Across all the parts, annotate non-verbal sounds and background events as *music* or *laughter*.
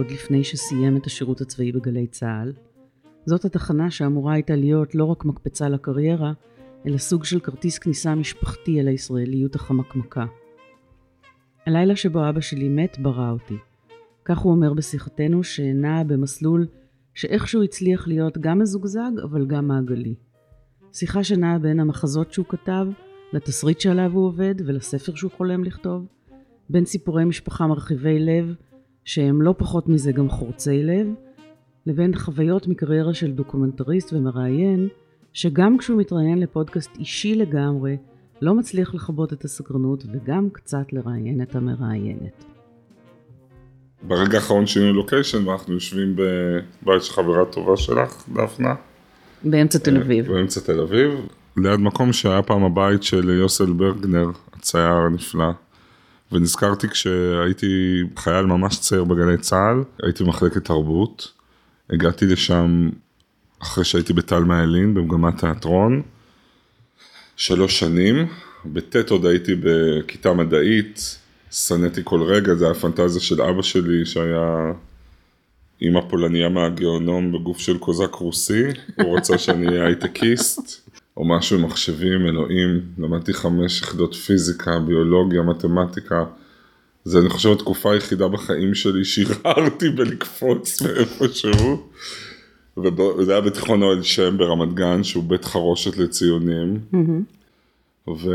עוד לפני שסיים את השירות הצבאי בגלי צה"ל. זאת התחנה שאמורה הייתה להיות לא רק מקפצה לקריירה, אלא סוג של כרטיס כניסה משפחתי אל הישראליות החמקמקה. הלילה שבו אבא שלי מת ברא אותי. כך הוא אומר בשיחתנו שנע במסלול שאיכשהו הצליח להיות גם מזוגזג אבל גם מעגלי. שיחה שנעה בין המחזות שהוא כתב, לתסריט שעליו הוא עובד ולספר שהוא חולם לכתוב, בין סיפורי משפחה מרחיבי לב, שהם לא פחות מזה גם חורצי לב, לבין חוויות מקריירה של דוקומנטריסט ומראיין, שגם כשהוא מתראיין לפודקאסט אישי לגמרי, לא מצליח לכבות את הסקרנות וגם קצת לראיין את המראיינת. ברגע האחרון שינו לוקיישן ואנחנו יושבים בבית של חברה טובה שלך, דפנה. באמצע תל אביב. באמצע תל אביב, ליד מקום שהיה פעם הבית של יוסל ברגנר, הצייר הנפלא. ונזכרתי כשהייתי חייל ממש צעיר בגלי צה"ל, הייתי במחלקת תרבות. הגעתי לשם אחרי שהייתי בטל ילין במגמת תיאטרון. שלוש שנים, בט' עוד הייתי בכיתה מדעית, שנאתי כל רגע, זה היה פנטזיה של אבא שלי שהיה אימא פולניה מהגאונום בגוף של קוזק רוסי, הוא רצה שאני אהיה הייטקיסט, או משהו מחשבים, אלוהים, למדתי חמש יחידות פיזיקה, ביולוגיה, מתמטיקה, זה אני חושב התקופה היחידה בחיים שלי שהרהרתי בלקפוץ מאיפשהו. וזה היה בתיכון אוהל שם ברמת גן, שהוא בית חרושת לציונים. ו...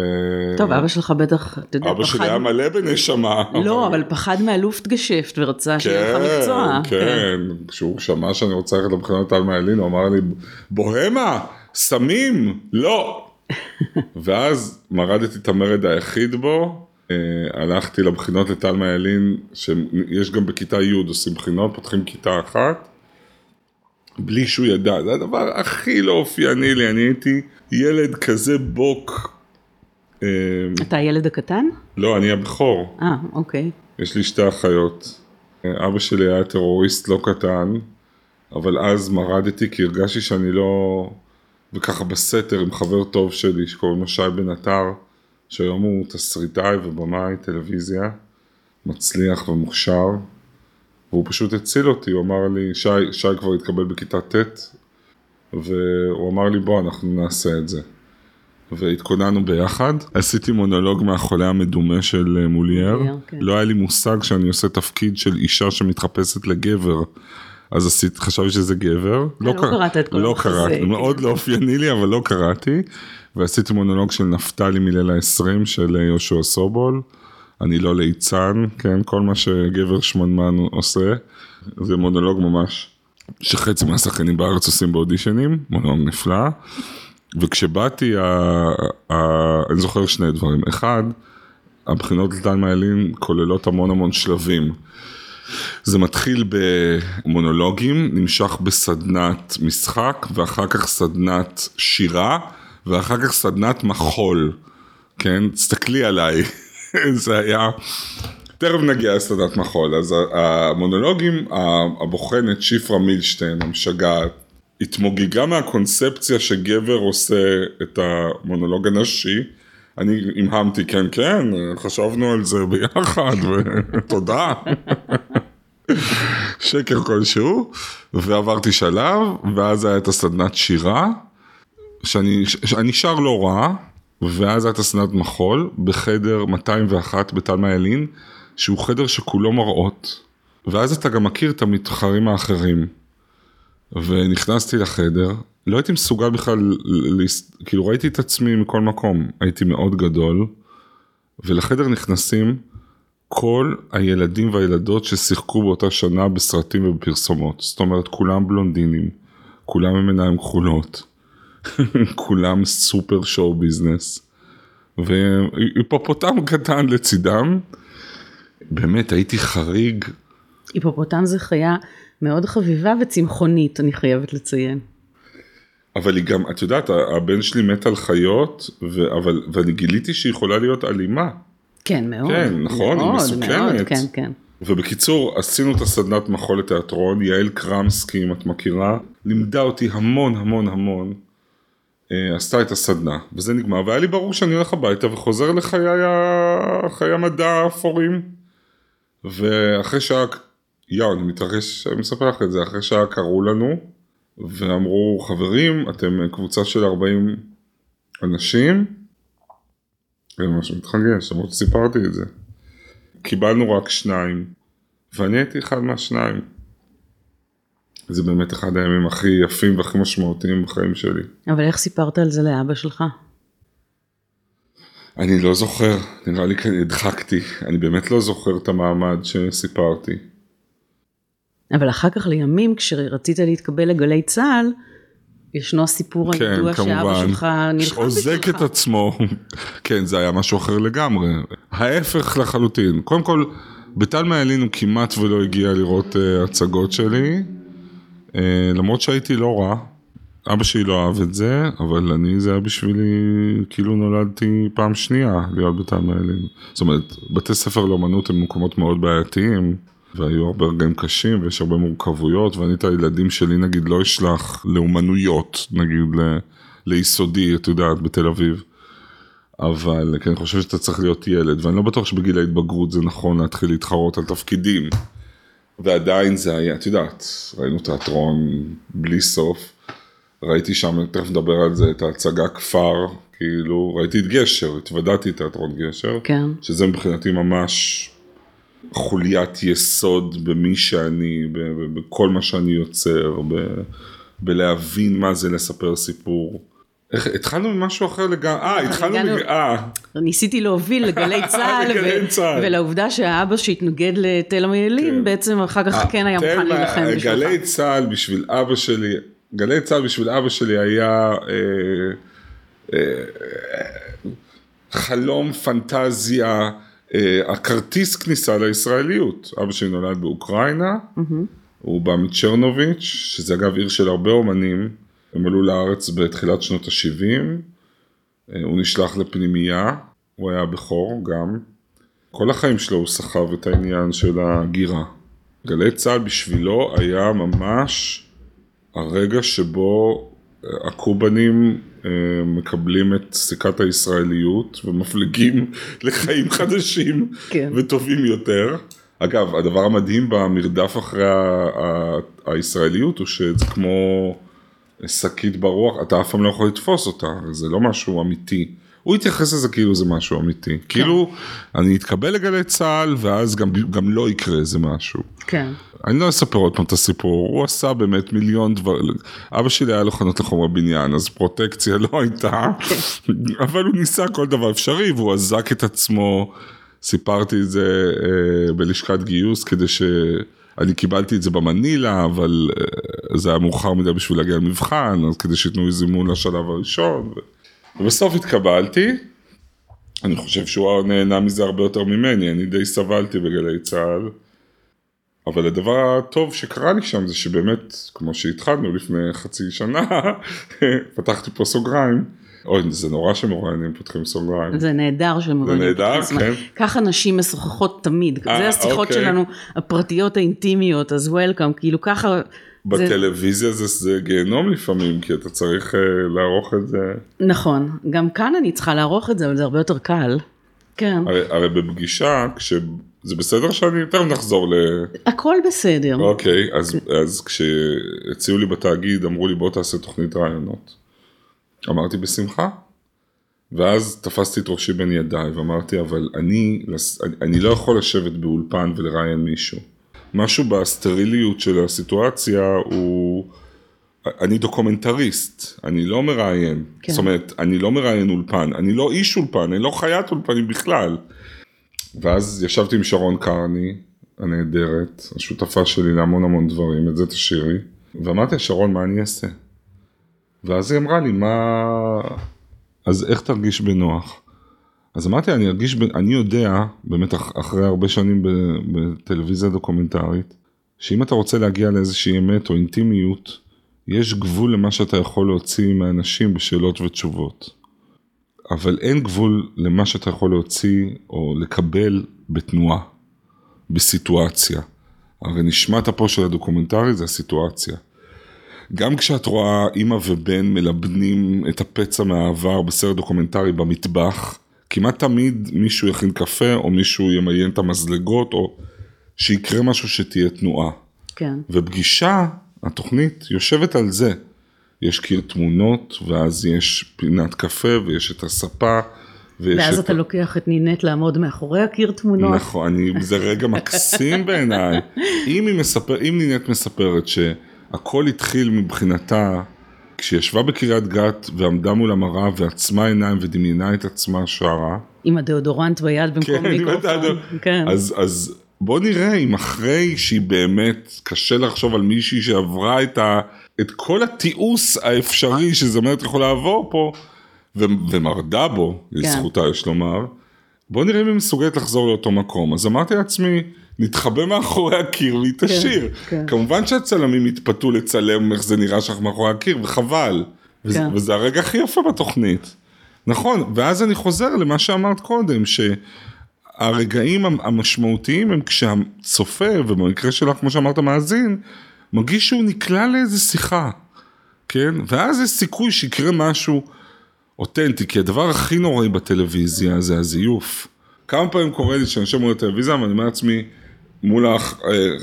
טוב, אבא שלך בטח, אתה יודע, אבא פחד... שלי היה מלא בנשמה. לא, אבל פחד מהלופט גשפט ורצה שיהיה לך כן, מקצוע. כן, כן, כשהוא שמע שאני רוצה ללכת לבחינות על מאלין, הוא אמר לי, בוהמה, סמים, לא. ואז מרדתי את המרד היחיד בו, אה, הלכתי לבחינות לטלמה ילין, שיש גם בכיתה י' עושים בחינות, פותחים כיתה אחת. בלי שהוא ידע, זה הדבר הכי לא אופייני לי, אני הייתי ילד כזה בוק. אה, אתה הילד הקטן? לא, אני הבכור. אה, אוקיי. יש לי שתי אחיות. אה, אבא שלי היה טרוריסט לא קטן, אבל אז מרדתי כי הרגשתי שאני לא... וככה בסתר עם חבר טוב שלי שקוראים לו שי בן עטר, שהיום הוא תסריטאי ובמאי טלוויזיה, מצליח ומוכשר. והוא פשוט הציל אותי, הוא אמר לי, שי, שי כבר התקבל בכיתה ט', והוא אמר לי בוא אנחנו נעשה את זה. והתכוננו ביחד, עשיתי מונולוג מהחולה המדומה של אה, מולייר, כן. לא היה לי מושג שאני עושה תפקיד של אישה שמתחפשת לגבר. אז עשית, חשבתי שזה גבר. אה, לא, לא קראת את כל לא קראתי, מאוד לא אופייני לי, אבל לא קראתי. ועשיתי מונולוג של נפתלי מליל ה-20 של יהושע סובול. אני לא ליצן, כן, כל מה שגבר שמנמן עושה, זה מונולוג ממש, שחצי מהשחקנים בארץ עושים באודישנים, מונולוג נפלא. וכשבאתי, ה, ה, אני זוכר שני דברים. אחד, הבחינות לדן מאלין כוללות המון המון שלבים. זה מתחיל במונולוגים, נמשך בסדנת משחק, ואחר כך סדנת שירה, ואחר כך סדנת מחול. כן, תסתכלי עליי. *laughs* זה היה... תכף נגיע לסדנת מחול, אז המונולוגים, הבוחנת שיפרה מילשטיין, המשגעת, התמוגגה מהקונספציה שגבר עושה את המונולוג הנשי. אני המהמתי, כן, כן, חשבנו על זה ביחד, ותודה. *laughs* *laughs* שקר כלשהו, ועברתי שלב, ואז היה את הסדנת שירה, שאני, שאני שר לא רע, ואז הייתה סדנת מחול בחדר 201 בתלמה ילין, שהוא חדר שכולו מראות, ואז אתה גם מכיר את המתחרים האחרים. ונכנסתי לחדר, לא הייתי מסוגל בכלל, כאילו ראיתי את עצמי מכל מקום, הייתי מאוד גדול, ולחדר נכנסים כל הילדים והילדות ששיחקו באותה שנה בסרטים ובפרסומות, זאת אומרת כולם בלונדינים, כולם עם עיניים כחולות. *laughs* כולם סופר שואו ביזנס. והיפופוטם קטן לצידם. באמת הייתי חריג. היפופוטם זה חיה מאוד חביבה וצמחונית, אני חייבת לציין. אבל היא גם, את יודעת, הבן שלי מת על חיות, ו, אבל, ואני גיליתי שהיא יכולה להיות אלימה. כן, מאוד. כן, נכון, מאוד, היא מסוכנת. מאוד, כן, כן. ובקיצור, עשינו את הסדנת מחול לתיאטרון, יעל קרמסקי, אם את מכירה, לימדה אותי המון המון המון אה, עשתה את הסדנה, וזה נגמר, והיה לי ברור שאני הולך הביתה וחוזר לחיי המדע האפורים. ואחרי שעה, יואו, אני מתרגש, אני מספר לך את זה, אחרי שעה קראו לנו, ואמרו, חברים, אתם קבוצה של 40 אנשים, אני ממש מתחגש, למרות שסיפרתי את זה. קיבלנו רק שניים, ואני הייתי אחד מהשניים. זה באמת אחד הימים הכי יפים והכי משמעותיים בחיים שלי. אבל איך סיפרת על זה לאבא שלך? אני לא זוכר, נראה לי כי הדחקתי, אני באמת לא זוכר את המעמד שסיפרתי. אבל אחר כך לימים, כשרצית להתקבל לגלי צה"ל, ישנו הסיפור כן, הידוע שאבא כמובן. שלך נלחם עוזק בשבילך. את עצמו. *laughs* כן, זה היה משהו אחר לגמרי. ההפך לחלוטין. קודם כל, בתלמה ילין הוא כמעט ולא הגיע לראות uh, הצגות שלי, uh, למרות שהייתי לא רע. אבא שלי לא אהב את זה, אבל אני, זה היה בשבילי, כאילו נולדתי פעם שנייה להיות בתלמה ילין. זאת אומרת, בתי ספר לאמנות הם מקומות מאוד בעייתיים. והיו הרבה רגעים קשים ויש הרבה מורכבויות ואני את הילדים שלי נגיד לא אשלח לאומנויות נגיד ל, ליסודי את יודעת בתל אביב. אבל כי אני חושב שאתה צריך להיות ילד ואני לא בטוח שבגיל ההתבגרות זה נכון להתחיל להתחרות על תפקידים. ועדיין זה היה את יודעת ראינו תיאטרון בלי סוף. ראיתי שם תכף נדבר על זה את ההצגה כפר כאילו ראיתי את גשר התוודעתי תיאטרון גשר. כן. שזה מבחינתי ממש חוליית יסוד במי שאני, בכל מה שאני יוצר, ב- בלהבין מה זה לספר סיפור. איך, התחלנו ממשהו אחר לגמרי, אה, התחלנו, הגענו- מג... אה, ניסיתי להוביל לגלי *laughs* צה"ל, ו- צה"ל. ולעובדה שהאבא שהתנגד לתל המיילים, כן. בעצם אחר כך כן היה מוכן להילחם בשבילך. גלי צה"ל בשביל אבא שלי, גלי צה"ל בשביל אבא שלי היה אה, אה, חלום, פנטזיה, אה, הכרטיס כניסה לישראליות. אבא שלי נולד באוקראינה, הוא בא מצ'רנוביץ', שזה אגב עיר של הרבה אומנים, הם עלו לארץ בתחילת שנות ה-70, הוא נשלח לפנימייה, הוא היה בכור גם. כל החיים שלו הוא סחב את העניין של הגירה. גלי צה"ל בשבילו היה ממש הרגע שבו אה, הקובנים אה, מקבלים את סיכת הישראליות ומפליגים לחיים חדשים כן. וטובים יותר. אגב, הדבר המדהים במרדף אחרי ה- ה- הישראליות הוא שזה כמו שקית ברוח, אתה אף פעם לא יכול לתפוס אותה, זה לא משהו אמיתי. הוא התייחס לזה כאילו זה משהו אמיתי. כאילו, אני אתקבל לגלי צה"ל ואז גם, גם לא יקרה איזה משהו. כן. אני לא אספר עוד פעם את הסיפור, הוא עשה באמת מיליון דברים, אבא שלי היה לו חנות לחומרי בניין, אז פרוטקציה לא הייתה, אבל הוא ניסה כל דבר אפשרי והוא אזק את עצמו, סיפרתי את זה אה, בלשכת גיוס כדי ש... אני קיבלתי את זה במנילה, אבל אה, זה היה מאוחר מדי בשביל להגיע למבחן, אז כדי שייתנו לי זימון לשלב הראשון, ו... ובסוף התקבלתי, אני חושב שהוא נהנה מזה הרבה יותר ממני, אני די סבלתי בגלי צה"ל. אבל הדבר הטוב שקרה לי שם זה שבאמת, כמו שהתחלנו לפני חצי שנה, *laughs* פתחתי פה סוגריים. אוי, זה נורא שמרואיינים פותחים סוגריים. זה נהדר שהם זה נהדר, כן. ככה נשים משוחחות תמיד, אה, זה השיחות אוקיי. שלנו הפרטיות האינטימיות, אז וולקאם, כאילו ככה, בטלוויזיה זה, זה גיהנום לפעמים, כי אתה צריך uh, לערוך את זה. נכון, גם כאן אני צריכה לערוך את זה, אבל זה הרבה יותר קל. כן, הרי, הרי בפגישה, כש... זה בסדר שאני, תכף נחזור ל... הכל בסדר. אוקיי, אז, אז כשהציעו לי בתאגיד, אמרו לי בוא תעשה תוכנית ראיונות. אמרתי בשמחה. ואז תפסתי את ראשי בין ידיי ואמרתי, אבל אני, אני, אני לא יכול לשבת באולפן ולראיין מישהו. משהו בסטריליות של הסיטואציה הוא... אני דוקומנטריסט, אני לא מראיין. כן. זאת אומרת, אני לא מראיין אולפן, אני לא איש אולפן, אני לא חיית אולפנים בכלל. ואז ישבתי עם שרון קרני, הנהדרת, השותפה שלי להמון המון דברים, את זה תשאירי, ואמרתי שרון, מה אני אעשה? ואז היא אמרה לי, מה... אז איך תרגיש בנוח? אז אמרתי, אני ארגיש. אני יודע, באמת אח- אחרי הרבה שנים. בטלוויזיה דוקומנטרית, שאם אתה רוצה להגיע לאיזושהי אמת או אינטימיות, יש גבול למה שאתה יכול להוציא מהאנשים בשאלות ותשובות. אבל אין גבול למה שאתה יכול להוציא או לקבל בתנועה, בסיטואציה. הרי נשמת אפו של הדוקומנטרי זה הסיטואציה. גם כשאת רואה אימא ובן מלבנים את הפצע מהעבר בסרט דוקומנטרי במטבח, כמעט תמיד מישהו יכין קפה או מישהו ימיין את המזלגות או שיקרה משהו שתהיה תנועה. כן. ופגישה, התוכנית יושבת על זה. יש קיר תמונות, ואז יש פינת קפה, ויש את הספה. ויש ואז את אתה לוקח את נינט לעמוד מאחורי הקיר תמונות. נכון, אני, זה רגע מקסים בעיניי. *laughs* אם מספר, אם נינת מספרת שהכל התחיל מבחינתה, כשהיא ישבה בקריית גת ועמדה מול המראה ועצמה עיניים ודמיינה את עצמה שרה, עם הדאודורנט ביד במקום כן, מיקרופון. כן. אז, אז בוא נראה אם אחרי שהיא באמת, קשה לחשוב על מישהי שעברה את, ה, את כל התיעוש האפשרי שזמרת יכולה לעבור פה, ו, ומרדה בו, לזכותה יש לומר, בוא נראה אם היא מסוגלת לחזור לאותו מקום. אז אמרתי לעצמי, נתחבא מאחורי הקיר והיא תשיר. כן. כמובן שהצלמים התפתו לצלם איך זה נראה שאנחנו מאחורי הקיר, וחבל. וזה, כן. וזה הרגע הכי יפה בתוכנית. נכון, ואז אני חוזר למה שאמרת קודם, שהרגעים המשמעותיים הם כשהצופה, ובמקרה שלך, כמו שאמרת, מאזין, מרגיש שהוא נקלע לאיזה שיחה, כן? ואז יש סיכוי שיקרה משהו אותנטי, כי הדבר הכי נוראי בטלוויזיה זה הזיוף. כמה פעמים קורה לי שאני יושב מול הטלוויזיה ואני אומר לעצמי, מול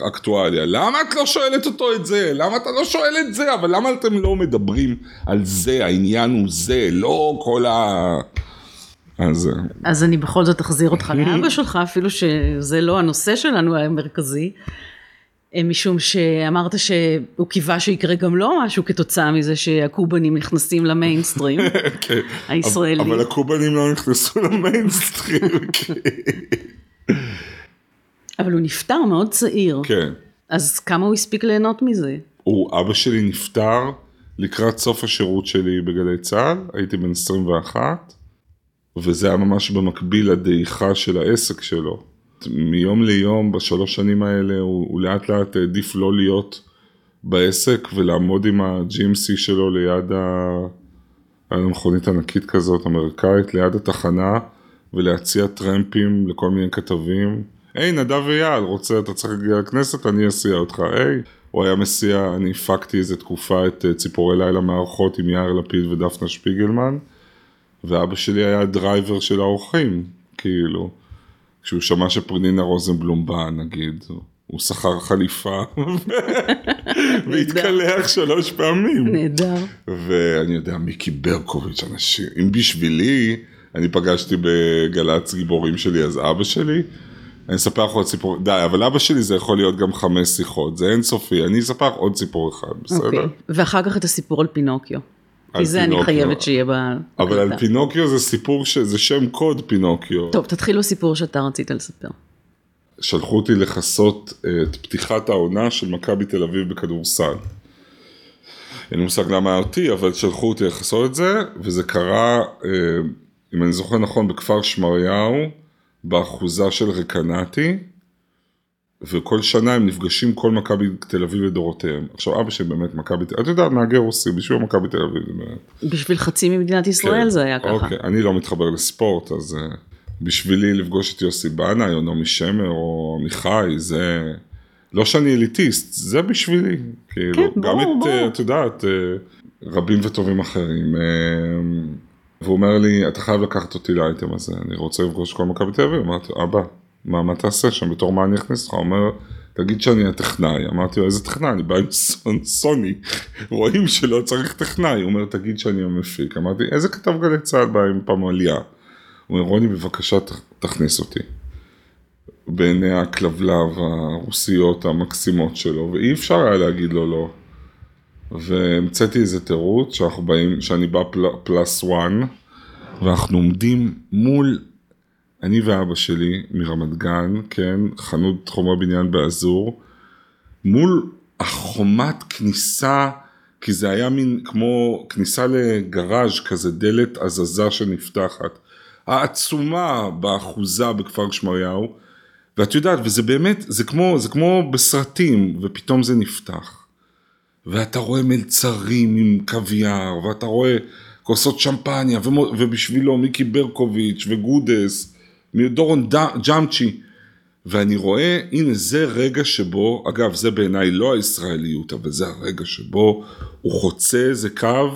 האקטואליה, למה את לא שואלת אותו את זה? למה אתה לא שואל את זה? אבל למה אתם לא מדברים על זה? העניין הוא זה, לא כל ה... אז... אה, אז אני בכל זאת אחזיר אותך *laughs* לאבא שלך, אפילו שזה לא הנושא שלנו המרכזי, אה, משום שאמרת שהוא קיווה שיקרה גם לו משהו כתוצאה מזה שהקובנים נכנסים למיינסטרים *laughs* כן. הישראלי. אבל הקובנים לא נכנסו למיינסטרים. *laughs* אבל הוא נפטר מאוד צעיר, כן. אז כמה הוא הספיק ליהנות מזה? הוא, אבא שלי נפטר לקראת סוף השירות שלי בגלי צה"ל, הייתי בן 21, וזה היה ממש במקביל לדעיכה של העסק שלו. מיום ליום בשלוש שנים האלה הוא, הוא לאט לאט העדיף לא להיות בעסק ולעמוד עם ה-GMC שלו ליד ה... היה לו מכונית ענקית כזאת אמריקאית ליד התחנה ולהציע טרמפים לכל מיני כתבים. היי נדב אייל רוצה אתה צריך להגיע לכנסת אני אסיע אותך היי. הוא היה מסיע אני הפקתי איזה תקופה את אה, ציפורי לילה מערכות עם יאיר לפיד ודפנה שפיגלמן. ואבא שלי היה הדרייבר של האורחים כאילו. כשהוא שמע שפרנינה רוזנבלום באה נגיד, הוא שכר חליפה *laughs* והתקלח שלוש פעמים. נהדר. ואני יודע, מיקי ברקוביץ', אנשים, אם בשבילי, אני פגשתי בגל"צ גיבורים שלי, אז אבא שלי, אני אספר לך עוד סיפור, די, אבל אבא שלי זה יכול להיות גם חמש שיחות, זה אינסופי, אני אספר לך עוד סיפור אחד, בסדר? אוקיי. ואחר כך את הסיפור על פינוקיו. כי זה אני פינוקיו. חייבת שיהיה ב... אבל על. פינוקיו זה סיפור, ש... זה שם קוד פינוקיו. טוב, תתחיל בסיפור שאתה רצית לספר. שלחו אותי לכסות אה, את פתיחת העונה של מכבי תל אביב בכדורסל. אין לי מושג למה אותי, אבל שלחו אותי לכסות את זה, וזה קרה, אה, אם אני זוכר נכון, בכפר שמריהו, באחוזה של רקנטי, וכל שנה הם נפגשים כל מכבי תל אביב לדורותיהם. עכשיו אבא שלי באמת מכבי תל אביב, אתה יודע, נהגי רוסי, בשביל מכבי תל אביב. בשביל חצי ממדינת ישראל כן. זה היה ככה. אוקיי, אני לא מתחבר לספורט, אז uh, בשבילי לפגוש את יוסי בנאי, או נעמי שמר, או עמיחי, זה... לא שאני אליטיסט, זה בשבילי. כאילו, כן, גם ברור, את, ברור. אה, את יודעת, אה, רבים וטובים אחרים. אה, והוא אומר לי, אתה חייב לקחת אותי לאייטם הזה, אני רוצה לפגוש כל מכבי תל אביב. אמרתי, אבא, מה, מה תעשה שם? בתור מה אני אכניס אותך? הוא אומר, תגיד שאני הטכנאי. אמרתי לו, איזה טכנאי? אני בא עם סוני. רואים שלא צריך טכנאי. הוא אומר, תגיד שאני המפיק. אמרתי, איזה כתב גלי צה"ל בא עם פמליה? הוא אומר, רוני, בבקשה תכניס אותי. בעיני הכלבלב הרוסיות המקסימות שלו, ואי אפשר היה להגיד לו לא. והמצאתי איזה תירוץ שאנחנו באים, שאני בא פל, פלוס וואן, ואנחנו עומדים מול, אני ואבא שלי מרמת גן, כן, חנות חומרי בניין באזור, מול החומת כניסה, כי זה היה מין כמו כניסה לגראז' כזה, דלת הזזה שנפתחת. העצומה באחוזה בכפר שמריהו, ואת יודעת, וזה באמת, זה כמו, זה כמו בסרטים, ופתאום זה נפתח. ואתה רואה מלצרים עם קוויאר, ואתה רואה כוסות שמפניה, ובשבילו מיקי ברקוביץ' וגודס, דורון ג'אמצ'י, ואני רואה, הנה זה רגע שבו, אגב זה בעיניי לא הישראליות, אבל זה הרגע שבו הוא חוצה איזה קו,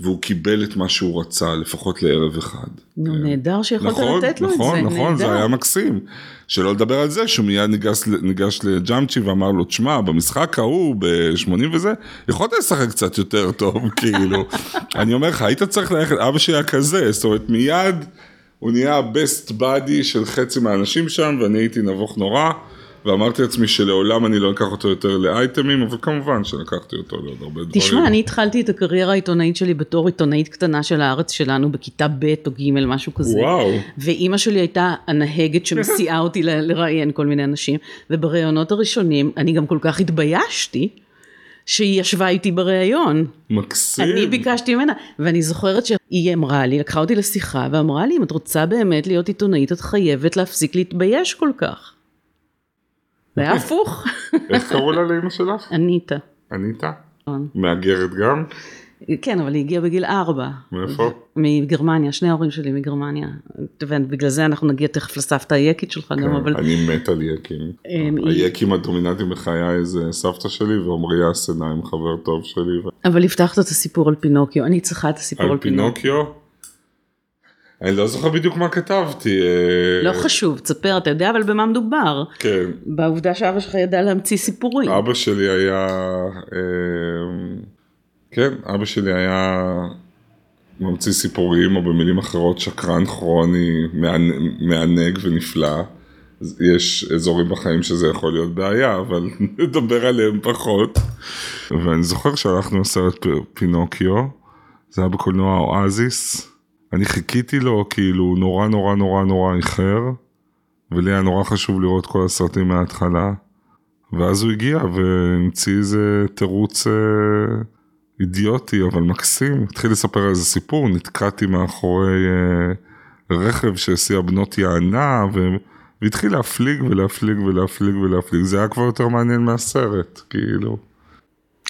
והוא קיבל את מה שהוא רצה, לפחות לערב אחד. נו, נהדר שיכולת נכון, לתת לו נכון, את זה, נכון, זה נהדר. היה מקסים. שלא לדבר על זה שהוא מיד ניגש, ניגש לג'אמצ'י ואמר לו, תשמע, במשחק ההוא, ב-80 וזה, יכולת לשחק קצת יותר טוב, *laughs* כאילו. אני אומר לך, היית צריך ללכת, אבא שלי היה כזה, זאת אומרת, מיד הוא נהיה ה-best buddy של חצי מהאנשים שם, ואני הייתי נבוך נורא, ואמרתי לעצמי שלעולם אני לא אקח אותו יותר לאייטמים, אבל כמובן שלקחתי אותו לעוד הרבה דברים. תשמע, אני התחלתי את הקריירה העיתונאית שלי בתור עיתונאית קטנה של הארץ שלנו בכיתה ב' או ג', משהו כזה. וואו. ואימא שלי הייתה הנהגת שמסיעה *laughs* אותי ל- לראיין כל מיני אנשים, ובראיונות הראשונים אני גם כל כך התביישתי, שהיא ישבה איתי בראיון. מקסים. אני ביקשתי ממנה, ואני זוכרת שהיא אמרה לי, לקחה אותי לשיחה ואמרה לי, אם את רוצה באמת להיות עיתונאית, את חייבת להפסיק להתבייש כל כך. זה היה הפוך. איך קראו לה לאמא שלך? אניטה. אניטה? נכון. מהגרת גם? כן, אבל היא הגיעה בגיל ארבע. מאיפה? מגרמניה, שני ההורים שלי מגרמניה. ובגלל זה אנחנו נגיע תכף לסבתא היקית שלך גם, אבל... כן, אני מת על יקים. אמ, היקים הדומיננטיים בחיי זה סבתא שלי ועמרי אסנהיים חבר טוב שלי. אבל הבטחת את הסיפור על פינוקיו, אני צריכה את הסיפור על, על פינוקיו. אני לא זוכר בדיוק מה כתבתי. אה, לא חשוב, תספר, אתה יודע אבל במה מדובר. כן, בעובדה שאבא שלך ידע להמציא סיפורים. אבא שלי היה, אה, כן, אבא שלי היה ממציא סיפורים, או במילים אחרות שקרן כרוני, מענ- מענג ונפלא. יש אזורים בחיים שזה יכול להיות בעיה, אבל *laughs* נדבר עליהם פחות. ואני זוכר שהלכנו לסרט פינוקיו, זה היה בקולנוע אואזיס. אני חיכיתי לו כאילו נורא נורא נורא נורא איחר, ולי היה נורא חשוב לראות כל הסרטים מההתחלה. ואז הוא הגיע והמציא איזה תירוץ אה, אידיוטי אבל מקסים, התחיל לספר איזה סיפור, נתקעתי מאחורי אה, רכב שהסיע בנות יענה ו... והתחיל להפליג ולהפליג ולהפליג ולהפליג, זה היה כבר יותר מעניין מהסרט, כאילו.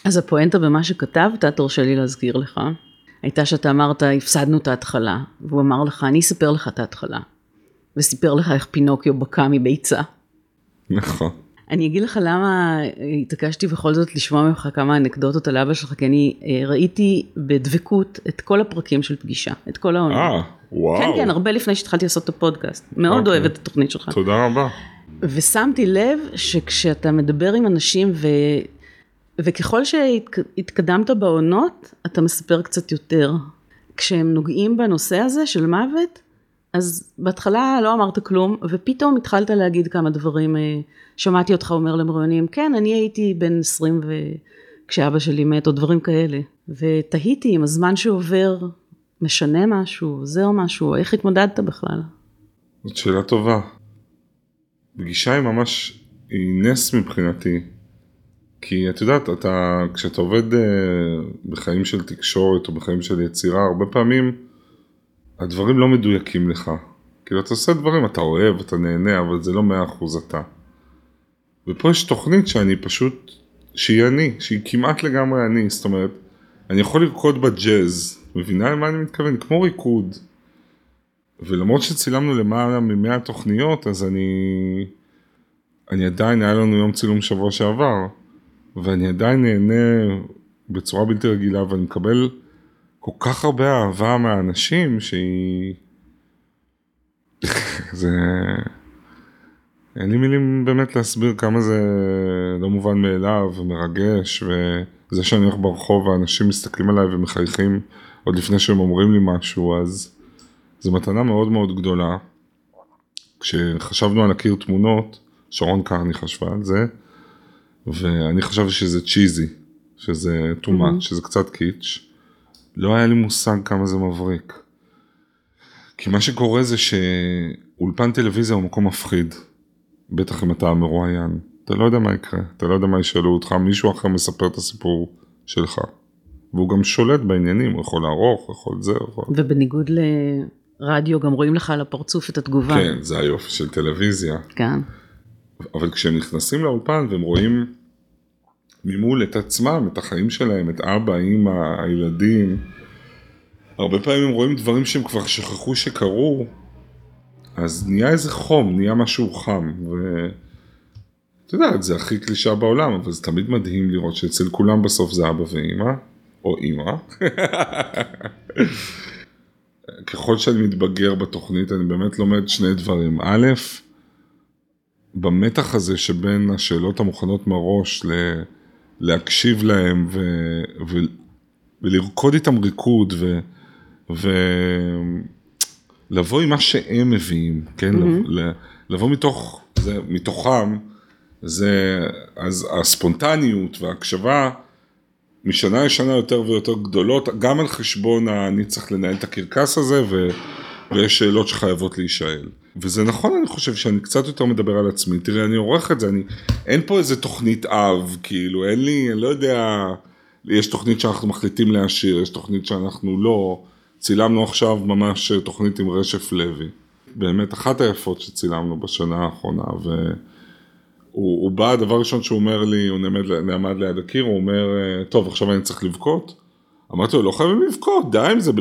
אז הפואנטה במה שכתבת, תרשה לי להזכיר לך, הייתה שאתה אמרת, הפסדנו את ההתחלה, והוא אמר לך, אני אספר לך את ההתחלה. וסיפר לך איך פינוקיו בקע מביצה. נכון. אני אגיד לך למה התעקשתי בכל זאת לשמוע ממך כמה אנקדוטות על אבא שלך, כי אני אה, ראיתי בדבקות את כל הפרקים של פגישה, את כל העונה. אה, וואו. כן, כן, הרבה לפני שהתחלתי לעשות את הפודקאסט. מאוד אוקיי. אוהבת את התוכנית שלך. תודה רבה. ושמתי לב שכשאתה מדבר עם אנשים ו... וככל שהתקדמת בעונות, אתה מספר קצת יותר. כשהם נוגעים בנושא הזה של מוות, אז בהתחלה לא אמרת כלום, ופתאום התחלת להגיד כמה דברים. אה, שמעתי אותך אומר למרואיינים, כן, אני הייתי בן 20 ו... כשאבא שלי מת, או דברים כאלה. ותהיתי אם הזמן שעובר משנה משהו, עוזר משהו, איך התמודדת בכלל? זאת שאלה טובה. פגישה היא ממש, היא נס מבחינתי. כי את יודעת, אתה, כשאתה עובד אה, בחיים של תקשורת או בחיים של יצירה, הרבה פעמים הדברים לא מדויקים לך. כאילו אתה עושה דברים, אתה אוהב, אתה נהנה, אבל זה לא מאה אחוז אתה. ופה יש תוכנית שאני פשוט, שהיא אני, שהיא כמעט לגמרי אני, זאת אומרת, אני יכול לרקוד בג'אז, מבינה למה אני מתכוון? כמו ריקוד. ולמרות שצילמנו למעלה ממאה תוכניות, אז אני... אני עדיין, היה לנו יום צילום שבוע שעבר, ואני עדיין נהנה בצורה בלתי רגילה, ואני מקבל כל כך הרבה אהבה מהאנשים, שהיא... *laughs* זה... אין לי מילים באמת להסביר כמה זה לא מובן מאליו ומרגש, וזה שאני הולך ברחוב ואנשים מסתכלים עליי ומחייכים עוד לפני שהם אומרים לי משהו, אז זו מתנה מאוד מאוד גדולה. כשחשבנו על הקיר תמונות, שרון קרני חשבה על זה, ואני חשבתי שזה צ'יזי, שזה too much, שזה קצת קיץ'. לא היה לי מושג כמה זה מבריק. כי מה שקורה זה שאולפן טלוויזיה הוא מקום מפחיד. בטח אם אתה המרואיין. אתה לא יודע מה יקרה, אתה לא יודע מה ישאלו אותך, מישהו אחר מספר את הסיפור שלך. והוא גם שולט בעניינים, הוא יכול לערוך, הוא יכול זה, הוא יכול... ובניגוד לרדיו, גם רואים לך על הפרצוף את התגובה. כן, זה היופי של טלוויזיה. כן. אבל כשהם נכנסים לאולפן והם רואים ממול את עצמם, את החיים שלהם, את אבא, אימא, הילדים, הרבה פעמים הם רואים דברים שהם כבר שכחו שקרו, אז נהיה איזה חום, נהיה משהו חם, ואתה יודע, זה הכי קלישה בעולם, אבל זה תמיד מדהים לראות שאצל כולם בסוף זה אבא ואימא, או אימא. *laughs* ככל שאני מתבגר בתוכנית אני באמת לומד שני דברים. א', במתח הזה שבין השאלות המוכנות מראש ל... להקשיב להם ו... ו... ולרקוד איתם ריקוד ו... ולבוא עם מה שהם מביאים, כן? Mm-hmm. לבוא מתוך, זה, מתוכם, זה, אז הספונטניות וההקשבה משנה לשנה יותר ויותר גדולות, גם על חשבון אני צריך לנהל את הקרקס הזה ו, ויש שאלות שחייבות להישאל. וזה נכון אני חושב שאני קצת יותר מדבר על עצמי, תראה אני עורך את זה, אני, אין פה איזה תוכנית אב, כאילו אין לי, אני לא יודע, יש תוכנית שאנחנו מחליטים להשאיר, יש תוכנית שאנחנו לא, צילמנו עכשיו ממש תוכנית עם רשף לוי, באמת אחת היפות שצילמנו בשנה האחרונה, והוא בא, הדבר ראשון שהוא אומר לי, הוא נעמד, נעמד ליד הקיר, הוא אומר, טוב עכשיו אני צריך לבכות? אמרתי לו, לא חייבים לבכות, די עם זה,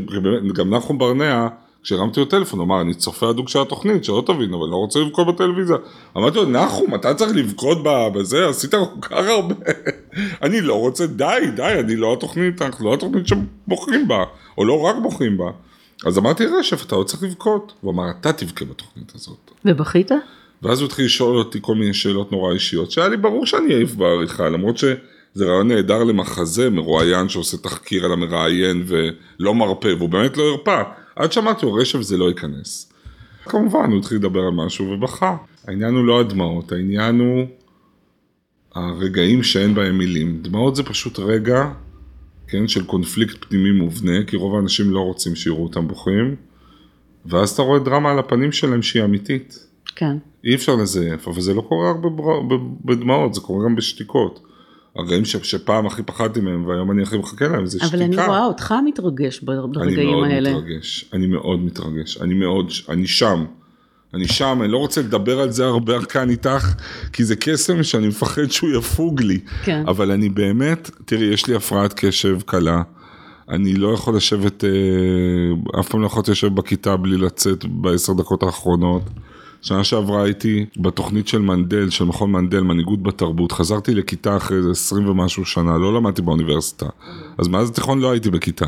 גם נחום ברנע, כשהרמתי לו טלפון, הוא אמר, אני צופה הדוק של התוכנית, שלא תבין, אבל לא רוצה לבכות בטלוויזיה. אמרתי לו, נחום, אתה צריך לבכות בזה, עשית כל כך הרבה. *laughs* אני לא רוצה, די, די, אני לא התוכנית, אנחנו לא התוכנית שבוחרים בה, או לא רק בוחרים בה. אז אמרתי, רשף, אתה לא צריך לבכות. הוא אמר, אתה תבכה בתוכנית הזאת. ובכית? ואז הוא התחיל לשאול אותי כל מיני שאלות נורא אישיות, שהיה לי ברור שאני אעיף בעריכה, למרות שזה רעיון נהדר למחזה, מרואיין שעושה תחקיר על המראיין ולא מרפה, והוא באמת לא הרפה. עד שאמרתי לו, רשף זה לא ייכנס. כמובן, הוא התחיל לדבר על משהו ובכה. העניין הוא לא הדמעות, העניין הוא הרגעים שאין בהם מילים. דמעות זה פשוט רגע, כן, של קונפליקט פנימי מובנה, כי רוב האנשים לא רוצים שיראו אותם בוכים, ואז אתה רואה דרמה על הפנים שלהם שהיא אמיתית. כן. אי אפשר לזייף, אבל זה לא קורה רק בדמעות, זה קורה גם בשתיקות. הרגעים ש, שפעם הכי פחדתי מהם והיום אני הכי מחכה להם זה אבל שתיקה. אבל אני רואה אותך מתרגש ברגעים האלה. אני מאוד מתרגש, אני מאוד מתרגש, אני מאוד, אני שם. אני שם, אני לא רוצה לדבר על זה הרבה כאן איתך, כי זה קסם שאני מפחד שהוא יפוג לי. כן. אבל אני באמת, תראי, יש לי הפרעת קשב קלה. אני לא יכול לשבת, אה, אף פעם לא יכולתי לשבת בכיתה בלי לצאת בעשר דקות האחרונות. שנה שעברה הייתי בתוכנית של מנדל, של מכון מנדל, מנהיגות בתרבות, חזרתי לכיתה אחרי איזה עשרים ומשהו שנה, לא למדתי באוניברסיטה, אז מאז התיכון לא הייתי בכיתה.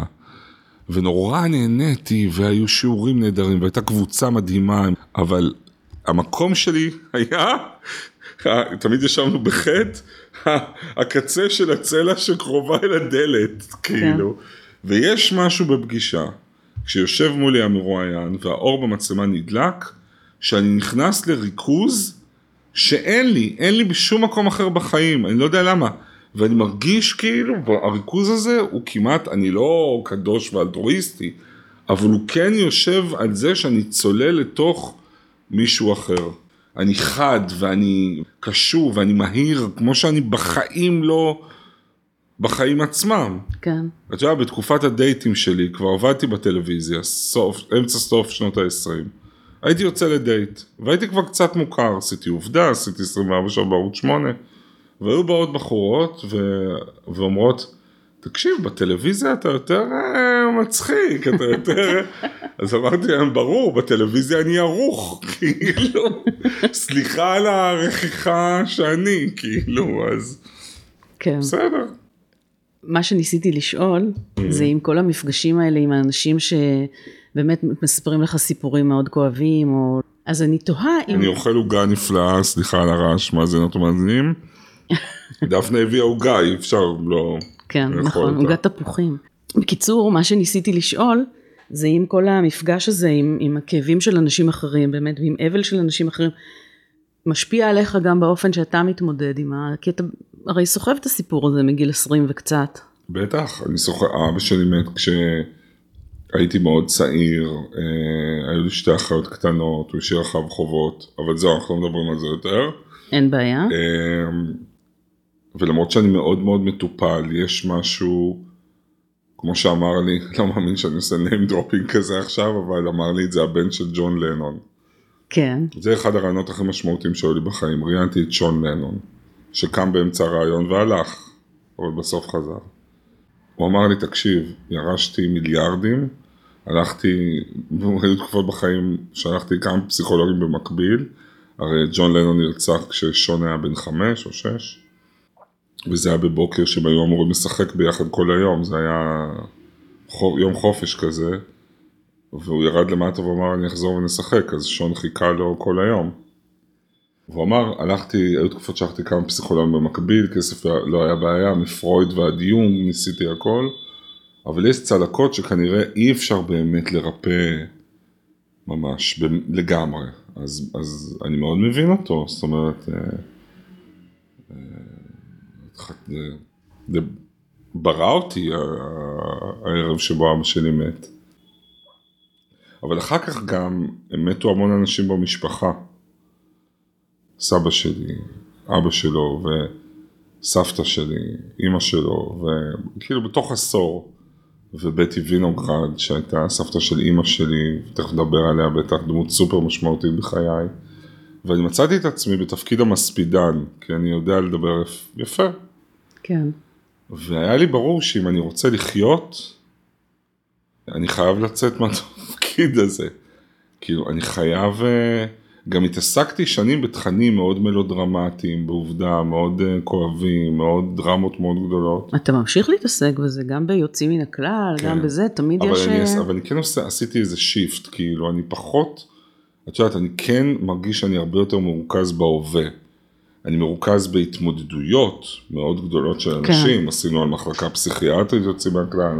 ונורא נהניתי, והיו שיעורים נהדרים, והייתה קבוצה מדהימה, אבל המקום שלי היה, תמיד ישבנו בחטא, הקצה של הצלע שקרובה אל הדלת, כאילו. כן. ויש משהו בפגישה, כשיושב מולי המרואיין והאור במצלמה נדלק, שאני נכנס לריכוז שאין לי, אין לי בשום מקום אחר בחיים, אני לא יודע למה. ואני מרגיש כאילו, הריכוז הזה הוא כמעט, אני לא קדוש ואלטרואיסטי, אבל הוא כן יושב על זה שאני צולל לתוך מישהו אחר. אני חד ואני קשור ואני מהיר, כמו שאני בחיים לא, בחיים עצמם. כן. אתה יודע, בתקופת הדייטים שלי, כבר עבדתי בטלוויזיה, סוף, אמצע סוף שנות ה-20. הייתי יוצא לדייט, והייתי כבר קצת מוכר, עשיתי עובדה, עשיתי 24 שעות בערוץ 8, והיו באות בחורות ו... ואומרות, תקשיב, בטלוויזיה אתה יותר אה, מצחיק, אתה יותר... *laughs* אז אמרתי להם, ברור, בטלוויזיה אני ערוך, *laughs* כאילו, סליחה על הרכיכה שאני, כאילו, אז כן. בסדר. מה שניסיתי לשאול, זה עם כל המפגשים האלה עם האנשים ש... באמת מספרים לך סיפורים מאוד כואבים, או... אז אני תוהה אם... אני אוכל עוגה נפלאה, סליחה על הרעש, מאזינות ומאזינים. *laughs* דפנה הביאה עוגה, אי אפשר לא... כן, נכון, עוגת תפוחים. בקיצור, מה שניסיתי לשאול, זה אם כל המפגש הזה עם, עם הכאבים של אנשים אחרים, באמת, ועם אבל של אנשים אחרים, משפיע עליך גם באופן שאתה מתמודד עם ה... כי אתה הרי סוחב את הסיפור הזה מגיל 20 וקצת. בטח, אני סוחב, אבא שלי מת כש... הייתי מאוד צעיר, אה, היו לי שתי אחיות קטנות, הוא השאיר אחריו חובות, אבל זהו, אנחנו לא מדברים על זה יותר. אין בעיה. אה, ולמרות שאני מאוד מאוד מטופל, יש משהו, כמו שאמר לי, *laughs* לא מאמין שאני עושה name dropping כזה עכשיו, אבל אמר לי את זה הבן של ג'ון לנון. כן. זה אחד הרעיונות הכי משמעותיים שהיו לי בחיים, ראיינתי את ג'ון לנון, שקם באמצע הרעיון והלך, אבל בסוף חזר. הוא אמר לי, תקשיב, ירשתי מיליארדים, הלכתי, היו תקופות בחיים שהלכתי כמה פסיכולוגים במקביל, הרי ג'ון לנון נרצח כששון היה בן חמש או שש, וזה היה בבוקר שהם היו אמורים לשחק ביחד כל היום, זה היה יום חופש כזה, והוא ירד למטה ואמר אני אחזור ונשחק, אז שון חיכה לו כל היום. והוא אמר, הלכתי, היו תקופות שהלכתי כמה פסיכולוגים במקביל, כסף לא היה בעיה, מפרויד ועד יום ניסיתי הכל, אבל יש צלקות שכנראה אי אפשר באמת לרפא ממש, לגמרי, אז, אז אני מאוד מבין אותו, זאת אומרת, אה, אה, זה ברא אותי הערב שבו אבא שלי מת. אבל אחר כך גם מתו המון אנשים במשפחה. סבא שלי, אבא שלו וסבתא שלי, אימא שלו, וכאילו בתוך עשור. ובטי וינוגרד שהייתה סבתא של אימא שלי, תכף נדבר עליה בטח, דמות סופר משמעותית בחיי. ואני מצאתי את עצמי בתפקיד המספידן, כי אני יודע לדבר יפה. כן. והיה לי ברור שאם אני רוצה לחיות, אני חייב לצאת מהתפקיד הזה. כאילו, אני חייב... אה, גם התעסקתי שנים בתכנים מאוד מלודרמטיים, בעובדה, מאוד uh, כואבים, מאוד דרמות מאוד גדולות. אתה ממשיך להתעסק בזה, גם ביוצאים מן הכלל, כן. גם בזה, תמיד אבל יש... אני, אה, אבל אני כן עושה, עשיתי איזה שיפט, כאילו, אני פחות, את יודעת, אני כן מרגיש שאני הרבה יותר מרוכז בהווה. אני מרוכז בהתמודדויות מאוד גדולות של כן. אנשים, כן. עשינו על מחלקה פסיכיאטרית יוצאים מהכלל,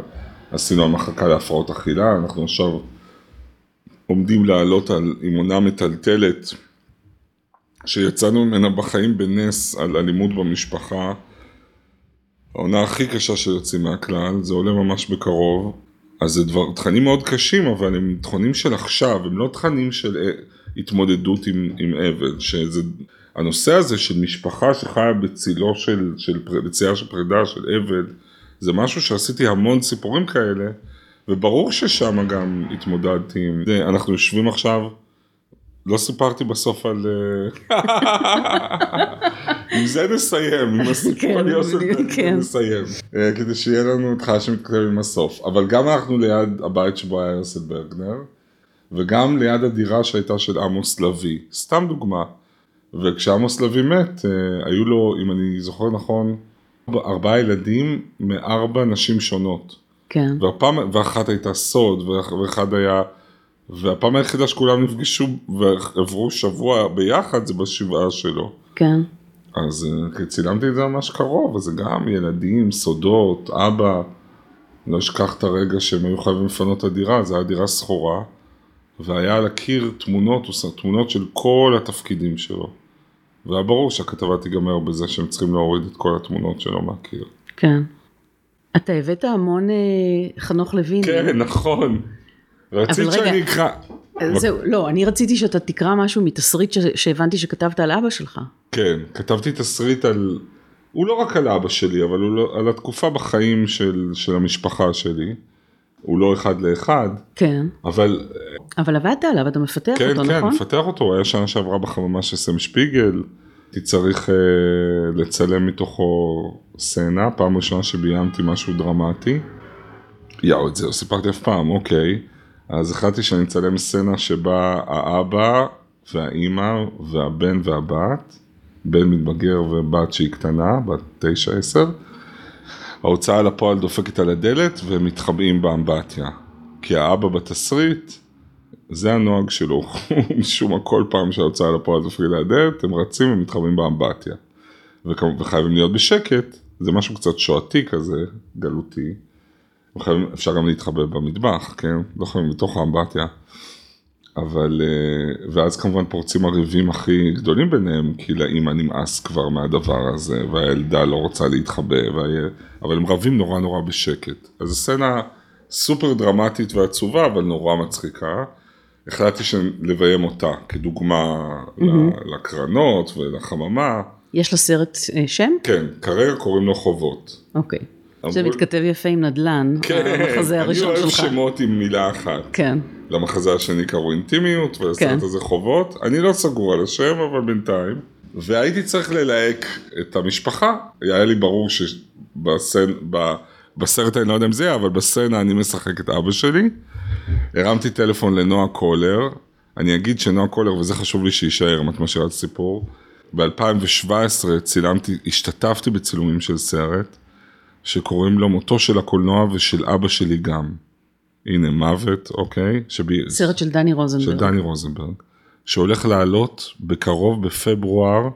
עשינו על מחלקה להפרעות אכילה, אנחנו עכשיו... עומדים לעלות על אימונה מטלטלת שיצאנו ממנה בחיים בנס על אלימות במשפחה. העונה הכי קשה שיוצאים מהכלל, זה עולה ממש בקרוב. אז זה דבר, תכנים מאוד קשים, אבל הם תכנים של עכשיו, הם לא תכנים של אה, התמודדות עם, עם אבל, שזה, הנושא הזה של משפחה שחיה בצילו של, של, בצייה של פרידה, של אבל, זה משהו שעשיתי המון סיפורים כאלה, וברור ששם גם התמודדתי עם זה, אנחנו יושבים עכשיו, לא סיפרתי בסוף על... אה, *laughs* עם זה נסיים, עם הסיפור על יוסף כן. נסיים. אה, כדי שיהיה לנו התחלה שמתכתב עם הסוף. אבל גם אנחנו ליד הבית שבו היה יוסף ברגנר, וגם ליד הדירה שהייתה של עמוס לביא. סתם דוגמה. וכשעמוס לביא מת, אה, היו לו, אם אני זוכר נכון, ארבעה ילדים מארבע נשים שונות. כן. והפעם, ואחת הייתה סוד, ואחד היה, והפעם היחידה שכולם נפגשו ועברו שבוע ביחד זה בשבעה שלו. כן. אז אה, צילמתי את זה ממש קרוב, אז זה גם ילדים, סודות, אבא. לא אשכח את הרגע שהם היו חייבים לפנות את הדירה, זו הייתה דירה שכורה, והיה על הקיר תמונות, תמונות של כל התפקידים שלו. והיה ברור שהכתבה תיגמר בזה שהם צריכים להוריד את כל התמונות שלו מהקיר. כן. אתה הבאת המון אה, חנוך לוין. כן, נכון. רצית שאני אקרא. זהו, לא, אני רציתי שאתה תקרא משהו מתסריט שהבנתי שכתבת על אבא שלך. כן, כתבתי תסריט על, הוא לא רק על אבא שלי, אבל הוא לא, על התקופה בחיים של, של המשפחה שלי. הוא לא אחד לאחד. כן. אבל... אבל עבדת עליו, אתה מפתח כן, אותו, כן, נכון? כן, כן, מפתח אותו, הוא היה שנה שעברה בחממה של סם שפיגל. הייתי צריך uh, לצלם מתוכו סצנה, פעם ראשונה שביימתי משהו דרמטי. יאו, את זה לא סיפרתי אף פעם, אוקיי. אז החלטתי שאני אצלם סצנה שבה האבא והאימא והבן והבת, בן מתבגר ובת שהיא קטנה, בת תשע עשר, ההוצאה לפועל דופקת על הדלת והם מתחבאים באמבטיה. כי האבא בתסריט זה הנוהג שלו, *laughs* משום מה כל פעם שההוצאה לפועל תפריד לידרת, הם רצים ומתחברים באמבטיה. וחייבים להיות בשקט, זה משהו קצת שואתי כזה, גלותי. וחייבים, אפשר גם להתחבא במטבח, כן? לא חייבים בתוך האמבטיה. אבל, אה, ואז כמובן פורצים הריבים הכי גדולים ביניהם, כי לאימא נמאס כבר מהדבר הזה, והילדה לא רוצה להתחבא, וה... אבל הם רבים נורא נורא בשקט. אז זו סצנה סופר דרמטית ועצובה, אבל נורא מצחיקה. החלטתי לביים אותה כדוגמה mm-hmm. לקרנות ולחממה. יש לסרט אה, שם? כן, כרגע קוראים לו חובות. אוקיי. זה מתכתב יפה עם נדל"ן, כן, המחזה הראשון שלך. אני אוהב שמות עם מילה אחת. כן. למחזה השני קראו אינטימיות, ולסרט כן. הזה חובות. אני לא סגור על השם, אבל בינתיים. והייתי צריך ללהק את המשפחה. היה לי ברור שבסרט, אני לא יודע אם זה, אבל בסצנה אני משחק את אבא שלי. הרמתי טלפון לנועה קולר, אני אגיד שנועה קולר, וזה חשוב לי שיישאר, אם את משאירה את הסיפור, ב-2017 צילמתי, השתתפתי בצילומים של סרט, שקוראים לו מותו של הקולנוע ושל אבא שלי גם. הנה, מוות, אוקיי? שבי... סרט של דני רוזנברג. של דני רוזנברג. שהולך לעלות בקרוב בפברואר,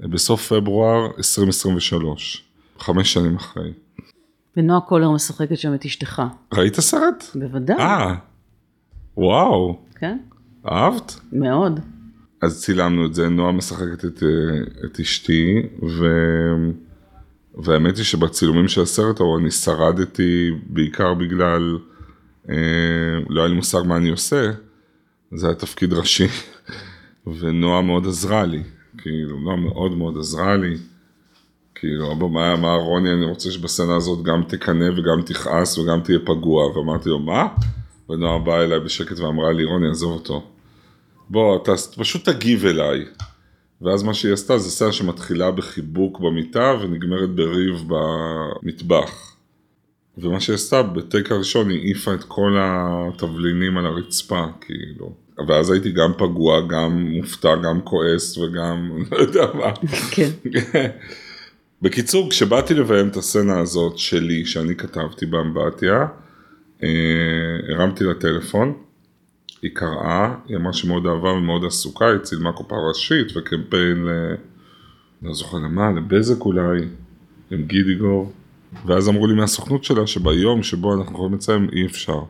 בסוף פברואר 2023, חמש שנים אחרי. ונועה קולר משחקת שם את אשתך. ראית סרט? בוודאי. אה, וואו, כן? אהבת? מאוד. אז צילמנו את זה, נועה משחקת את, אה, את אשתי, ו... והאמת היא שבצילומים של הסרט ההוא אני שרדתי בעיקר בגלל, אה, לא היה לי מושג מה אני עושה, זה היה תפקיד ראשי, *laughs* ונועה מאוד עזרה לי, כאילו, נועה מאוד מאוד עזרה לי. כאילו, אבא, מה אמר רוני, אני רוצה שבסצנה הזאת גם תקנא וגם תכעס וגם תהיה פגוע, ואמרתי לו, מה? ונועה באה אליי בשקט ואמרה לי, רוני, עזוב אותו. בוא, אתה פשוט תגיב אליי. ואז מה שהיא עשתה זה סצנה שמתחילה בחיבוק במיטה ונגמרת בריב במטבח. ומה שהיא עשתה, בטייק הראשון היא העיפה את כל התבלינים על הרצפה, כאילו. ואז הייתי גם פגוע, גם מופתע, גם כועס וגם *laughs* לא יודע מה. כן. *laughs* בקיצור, כשבאתי לביים את הסצנה הזאת שלי, שאני כתבתי באמבטיה, אה, הרמתי לטלפון, היא קראה, היא אמרה שמאוד אהבה ומאוד עסוקה, היא צילמה קופה ראשית וקמפיין ל... לא זוכר למה, לבזק אולי, עם גידיגור, ואז אמרו לי מהסוכנות שלה שביום שבו אנחנו יכולים לציין אי אפשר.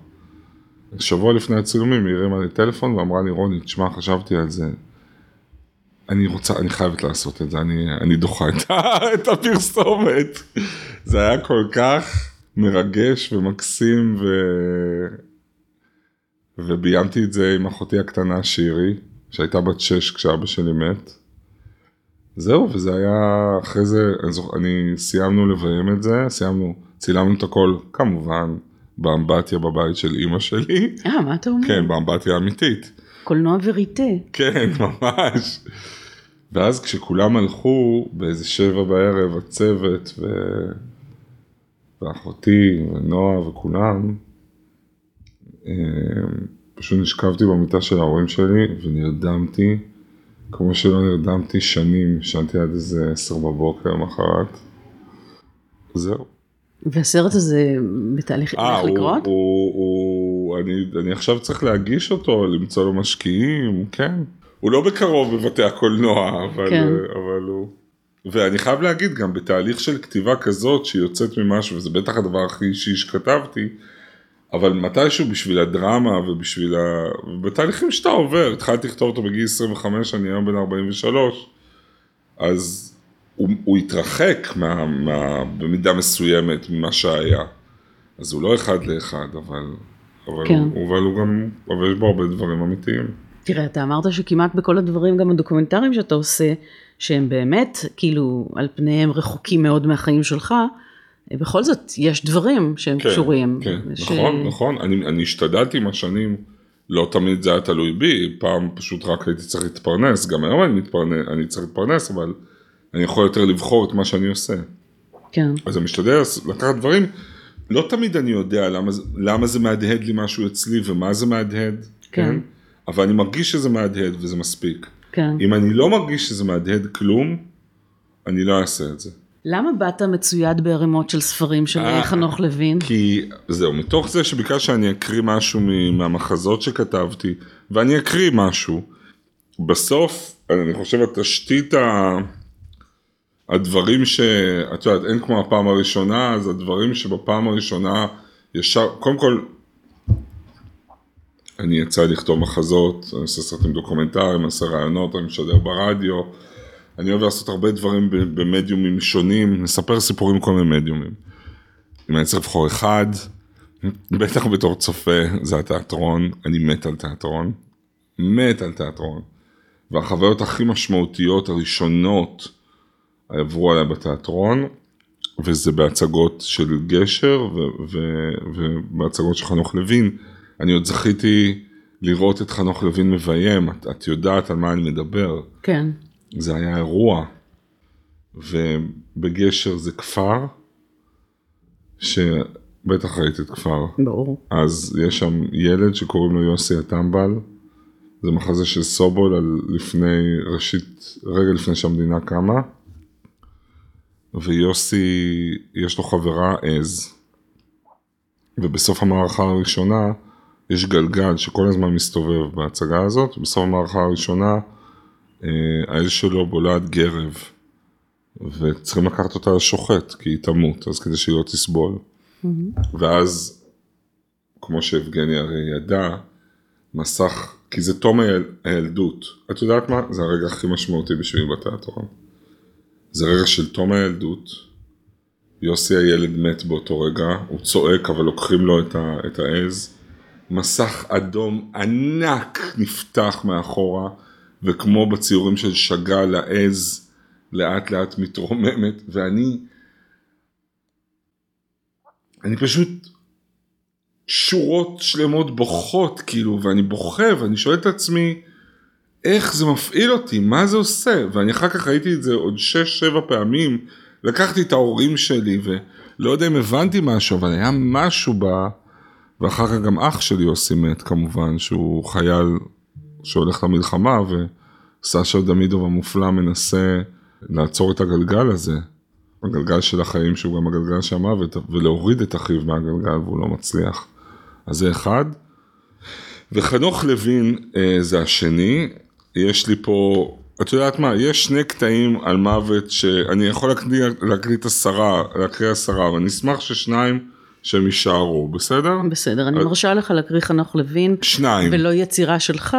שבוע לפני הצילומים היא הרימה לי טלפון ואמרה לי רוני, תשמע, חשבתי על זה. אני רוצה, אני חייבת לעשות את זה, אני, אני דוחה את, *laughs* את הפרסומת. זה היה כל כך מרגש ומקסים ו... וביימתי את זה עם אחותי הקטנה שירי, שהייתה בת שש כשאבא שלי מת. זהו, וזה היה, אחרי זה, אני, זוכ... אני סיימנו לביים את זה, סיימנו, צילמנו את הכל, כמובן, באמבטיה בבית של אימא שלי. אה, מה אתה אומר? כן, באמבטיה האמיתית. קולנוע וריטה. כן, ממש. ואז כשכולם הלכו, באיזה שבע בערב, הצוות ו... ואחותי ונועה וכולם, אה, פשוט נשכבתי במיטה של ההורים שלי ונרדמתי, כמו שלא נרדמתי שנים, ישנתי עד איזה עשר בבוקר למחרת. זהו. והסרט הזה בתהליך אה, איך לקרות? הוא, הוא, הוא, אני, אני עכשיו צריך להגיש אותו, למצוא לו משקיעים, כן. הוא לא בקרוב בבתי הקולנוע, אבל, כן. אבל הוא... ואני חייב להגיד, גם בתהליך של כתיבה כזאת, שהיא יוצאת ממשהו, וזה בטח הדבר הכי אישי שכתבתי, אבל מתישהו בשביל הדרמה ובשביל ה... בתהליכים שאתה עובר, התחלתי לכתוב אותו בגיל 25, אני היום בן 43, אז הוא, הוא התרחק מה, מה, במידה מסוימת ממה שהיה. אז הוא לא אחד לאחד, אבל, אבל, כן. הוא, אבל הוא גם, אבל יש בו הרבה דברים אמיתיים. תראה, אתה אמרת שכמעט בכל הדברים, גם הדוקומנטריים שאתה עושה, שהם באמת, כאילו, על פניהם רחוקים מאוד מהחיים שלך, בכל זאת, יש דברים שהם כן, קשורים. כן, ש... נכון, נכון. אני, אני השתדלתי עם השנים, לא תמיד זה היה תלוי בי, פעם פשוט רק הייתי צריך להתפרנס, גם היום אני, מתפרנס, אני צריך להתפרנס, אבל אני יכול יותר לבחור את מה שאני עושה. כן, אז אני משתדל לקחת דברים, לא תמיד אני יודע למה, למה זה מהדהד לי משהו אצלי ומה זה מהדהד, כן. כן? אבל אני מרגיש שזה מהדהד וזה מספיק. כן. אם אני לא מרגיש שזה מהדהד כלום, אני לא אעשה את זה. למה באת מצויד בערימות של ספרים של אה, חנוך לוין? כי זהו, מתוך זה שביקשת שאני אקריא משהו מהמחזות שכתבתי, ואני אקריא משהו, בסוף, אני חושב התשתית ה... הדברים ש... את יודעת, אין כמו הפעם הראשונה, אז הדברים שבפעם הראשונה ישר, קודם כל, אני יצא לכתוב מחזות, אני עושה סרטים דוקומנטריים, אני עושה רעיונות, אני משדר ברדיו, אני אוהב לעשות הרבה דברים במדיומים שונים, נספר סיפורים בכל מיני מדיומים. אם אני צריך לבחור אחד, בטח בתור צופה, זה התיאטרון, אני מת על תיאטרון, מת על תיאטרון. והחוויות הכי משמעותיות הראשונות עברו עליי בתיאטרון, וזה בהצגות של גשר ובהצגות של חנוך לוין. אני עוד זכיתי לראות את חנוך לוין מביים, את, את יודעת על מה אני מדבר. כן, זה היה אירוע, ובגשר זה כפר, שבטח ראית את כפר. ברור. אז יש שם ילד שקוראים לו יוסי הטמבל, זה מחזה של סובול על לפני, ראשית, רגע לפני שהמדינה קמה. ויוסי, יש לו חברה עז. ובסוף המערכה הראשונה, יש גלגל שכל הזמן מסתובב בהצגה הזאת, בסוף המערכה הראשונה, אה, העז שלו בולעת גרב. וצריכים לקחת אותה לשוחט, כי היא תמות, אז כדי שהיא לא תסבול. Mm-hmm. ואז, כמו שיבגני הרי ידע, מסך, כי זה תום היל, הילדות. את יודעת מה? זה הרגע הכי משמעותי בשבילי בתיאטרון. זה רגע של תום הילדות. יוסי הילד מת באותו רגע, הוא צועק אבל לוקחים לו את, ה, את העז. מסך אדום ענק נפתח מאחורה, וכמו בציורים של שאגאל העז לאט לאט מתרוממת, ואני, אני פשוט שורות שלמות בוכות, כאילו, ואני בוכה, ואני שואל את עצמי, איך זה מפעיל אותי, מה זה עושה? ואני אחר כך ראיתי את זה עוד 6-7 פעמים, לקחתי את ההורים שלי, ולא יודע אם הבנתי משהו, אבל היה משהו ב... ואחר כך גם אח שלי יוסי מת כמובן, שהוא חייל שהולך למלחמה, וסשה דמידוב המופלא מנסה לעצור את הגלגל הזה, הגלגל של החיים שהוא גם הגלגל של המוות, ולהוריד את אחיו מהגלגל והוא לא מצליח. אז זה אחד. וחנוך לוין אה, זה השני, יש לי פה, את יודעת מה, יש שני קטעים על מוות שאני יכול להקריא את עשרה, להקריא עשרה, אבל אני אשמח ששניים שהם יישארו, בסדר? בסדר, אני מרשה לך להקריא חנוך לוין. שניים. ולא יצירה שלך,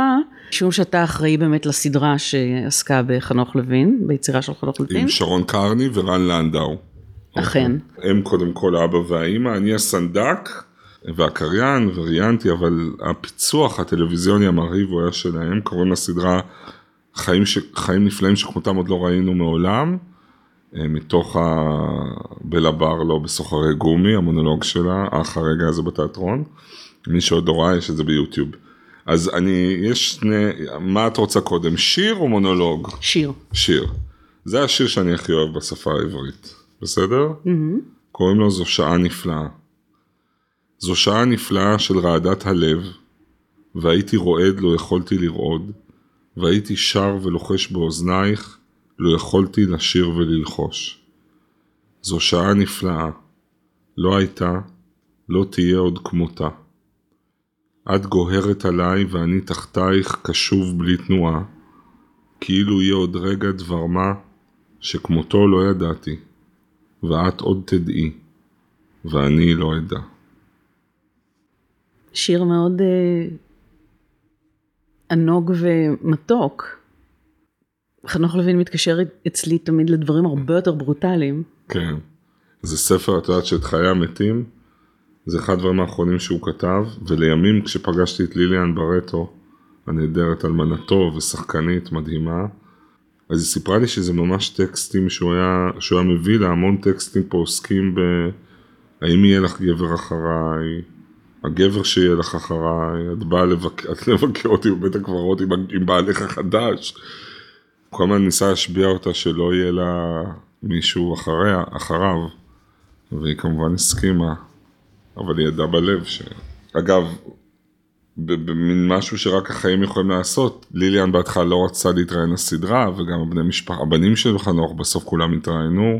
משום שאתה אחראי באמת לסדרה שעסקה בחנוך לוין, ביצירה של חנוך לוין. עם שרון קרני ורן לנדאו. אכן. הם קודם כל האבא והאימא, אני הסנדק והקריין וראיינתי, אבל הפיצוח הטלוויזיוני המרהיב הוא היה שלהם, קוראים לסדרה חיים, ש... חיים נפלאים שכמותם עוד לא ראינו מעולם. אה, מתוך הבלה ברלו בסוחרי גומי, המונולוג שלה, אח הרגע הזה בתיאטרון. מי שעוד לא ראה, יש את זה ביוטיוב. אז אני, יש שני, מה את רוצה קודם, שיר או מונולוג? שיר. שיר. זה השיר שאני הכי אוהב בשפה העברית, בסדר? Mm-hmm. קוראים לו זו שעה נפלאה. זו שעה נפלאה של רעדת הלב, והייתי רועד לא יכולתי לרעוד, והייתי שר ולוחש באוזנייך, לא יכולתי לשיר וללחוש. זו שעה נפלאה. לא הייתה, לא תהיה עוד כמותה. את גוהרת עליי ואני תחתייך קשוב בלי תנועה, כאילו יהיה עוד רגע דבר מה שכמותו לא ידעתי, ואת עוד תדעי, ואני לא אדע. שיר מאוד אה, ענוג ומתוק. חנוך לוין מתקשר אצלי תמיד לדברים הרבה יותר ברוטליים. כן. זה ספר, את יודעת שאת חיי המתים, זה אחד הדברים האחרונים שהוא כתב, ולימים כשפגשתי את ליליאן ברטו, הנהדרת אלמנתו ושחקנית מדהימה, אז היא סיפרה לי שזה ממש טקסטים שהוא היה, שהוא היה מביא לה, המון טקסטים פה עוסקים ב... האם יהיה לך גבר אחריי, הגבר שיהיה לך אחריי, את באה לבקר, *laughs* אותי בבית הקברות עם, עם בעלך החדש. כל הזמן ניסה להשביע אותה שלא יהיה לה מישהו אחריה, אחריו, והיא כמובן הסכימה, אבל היא ידעה בלב ש... אגב, במין משהו שרק החיים יכולים לעשות, ליליאן בהתחלה לא רצה להתראיין לסדרה, וגם הבני משפחה, הבנים של חנוך בסוף כולם התראיינו,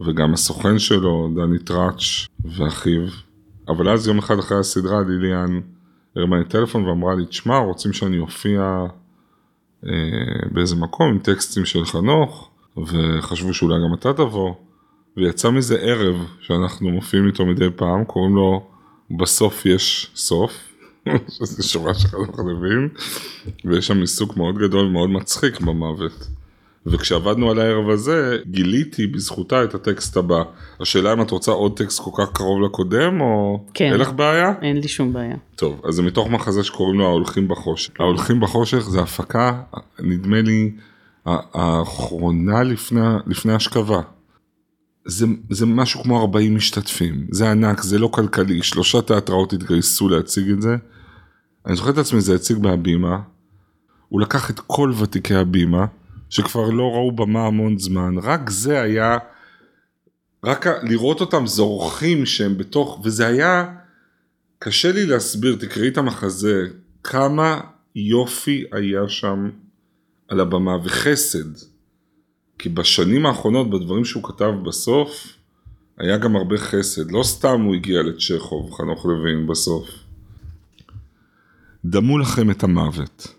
וגם הסוכן שלו, דני טראץ' ואחיו. אבל אז יום אחד אחרי הסדרה ליליאן הרמה לי טלפון ואמרה לי, תשמע, רוצים שאני אופיע באיזה מקום עם טקסטים של חנוך, וחשבו שאולי גם אתה תבוא, ויצא מזה ערב שאנחנו מופיעים איתו מדי פעם, קוראים לו בסוף יש סוף, *laughs* שזה שורה של חנוך לוין, ויש שם עיסוק מאוד גדול ומאוד מצחיק במוות. וכשעבדנו על הערב הזה, גיליתי בזכותה את הטקסט הבא. השאלה אם את רוצה עוד טקסט כל כך קרוב לקודם, או... כן. אין לך בעיה? אין לי שום בעיה. טוב, אז זה מתוך מחזה שקוראים לו ההולכים בחושך. ההולכים בחושך זה הפקה, נדמה לי, האחרונה לפני, לפני השכבה. זה, זה משהו כמו 40 משתתפים, זה ענק, זה לא כלכלי, שלושה תיאטראות התגייסו להציג את זה. אני זוכר את עצמי, זה הציג מהבימה, הוא לקח את כל ותיקי הבימה, שכבר לא ראו במה המון זמן, רק זה היה, רק לראות אותם זורחים שהם בתוך, וזה היה, קשה לי להסביר, תקראי את המחזה, כמה יופי היה שם על הבמה וחסד. כי בשנים האחרונות, בדברים שהוא כתב בסוף, היה גם הרבה חסד. לא סתם הוא הגיע לצ'כוב, חנוך לוין, בסוף. דמו לכם את המוות.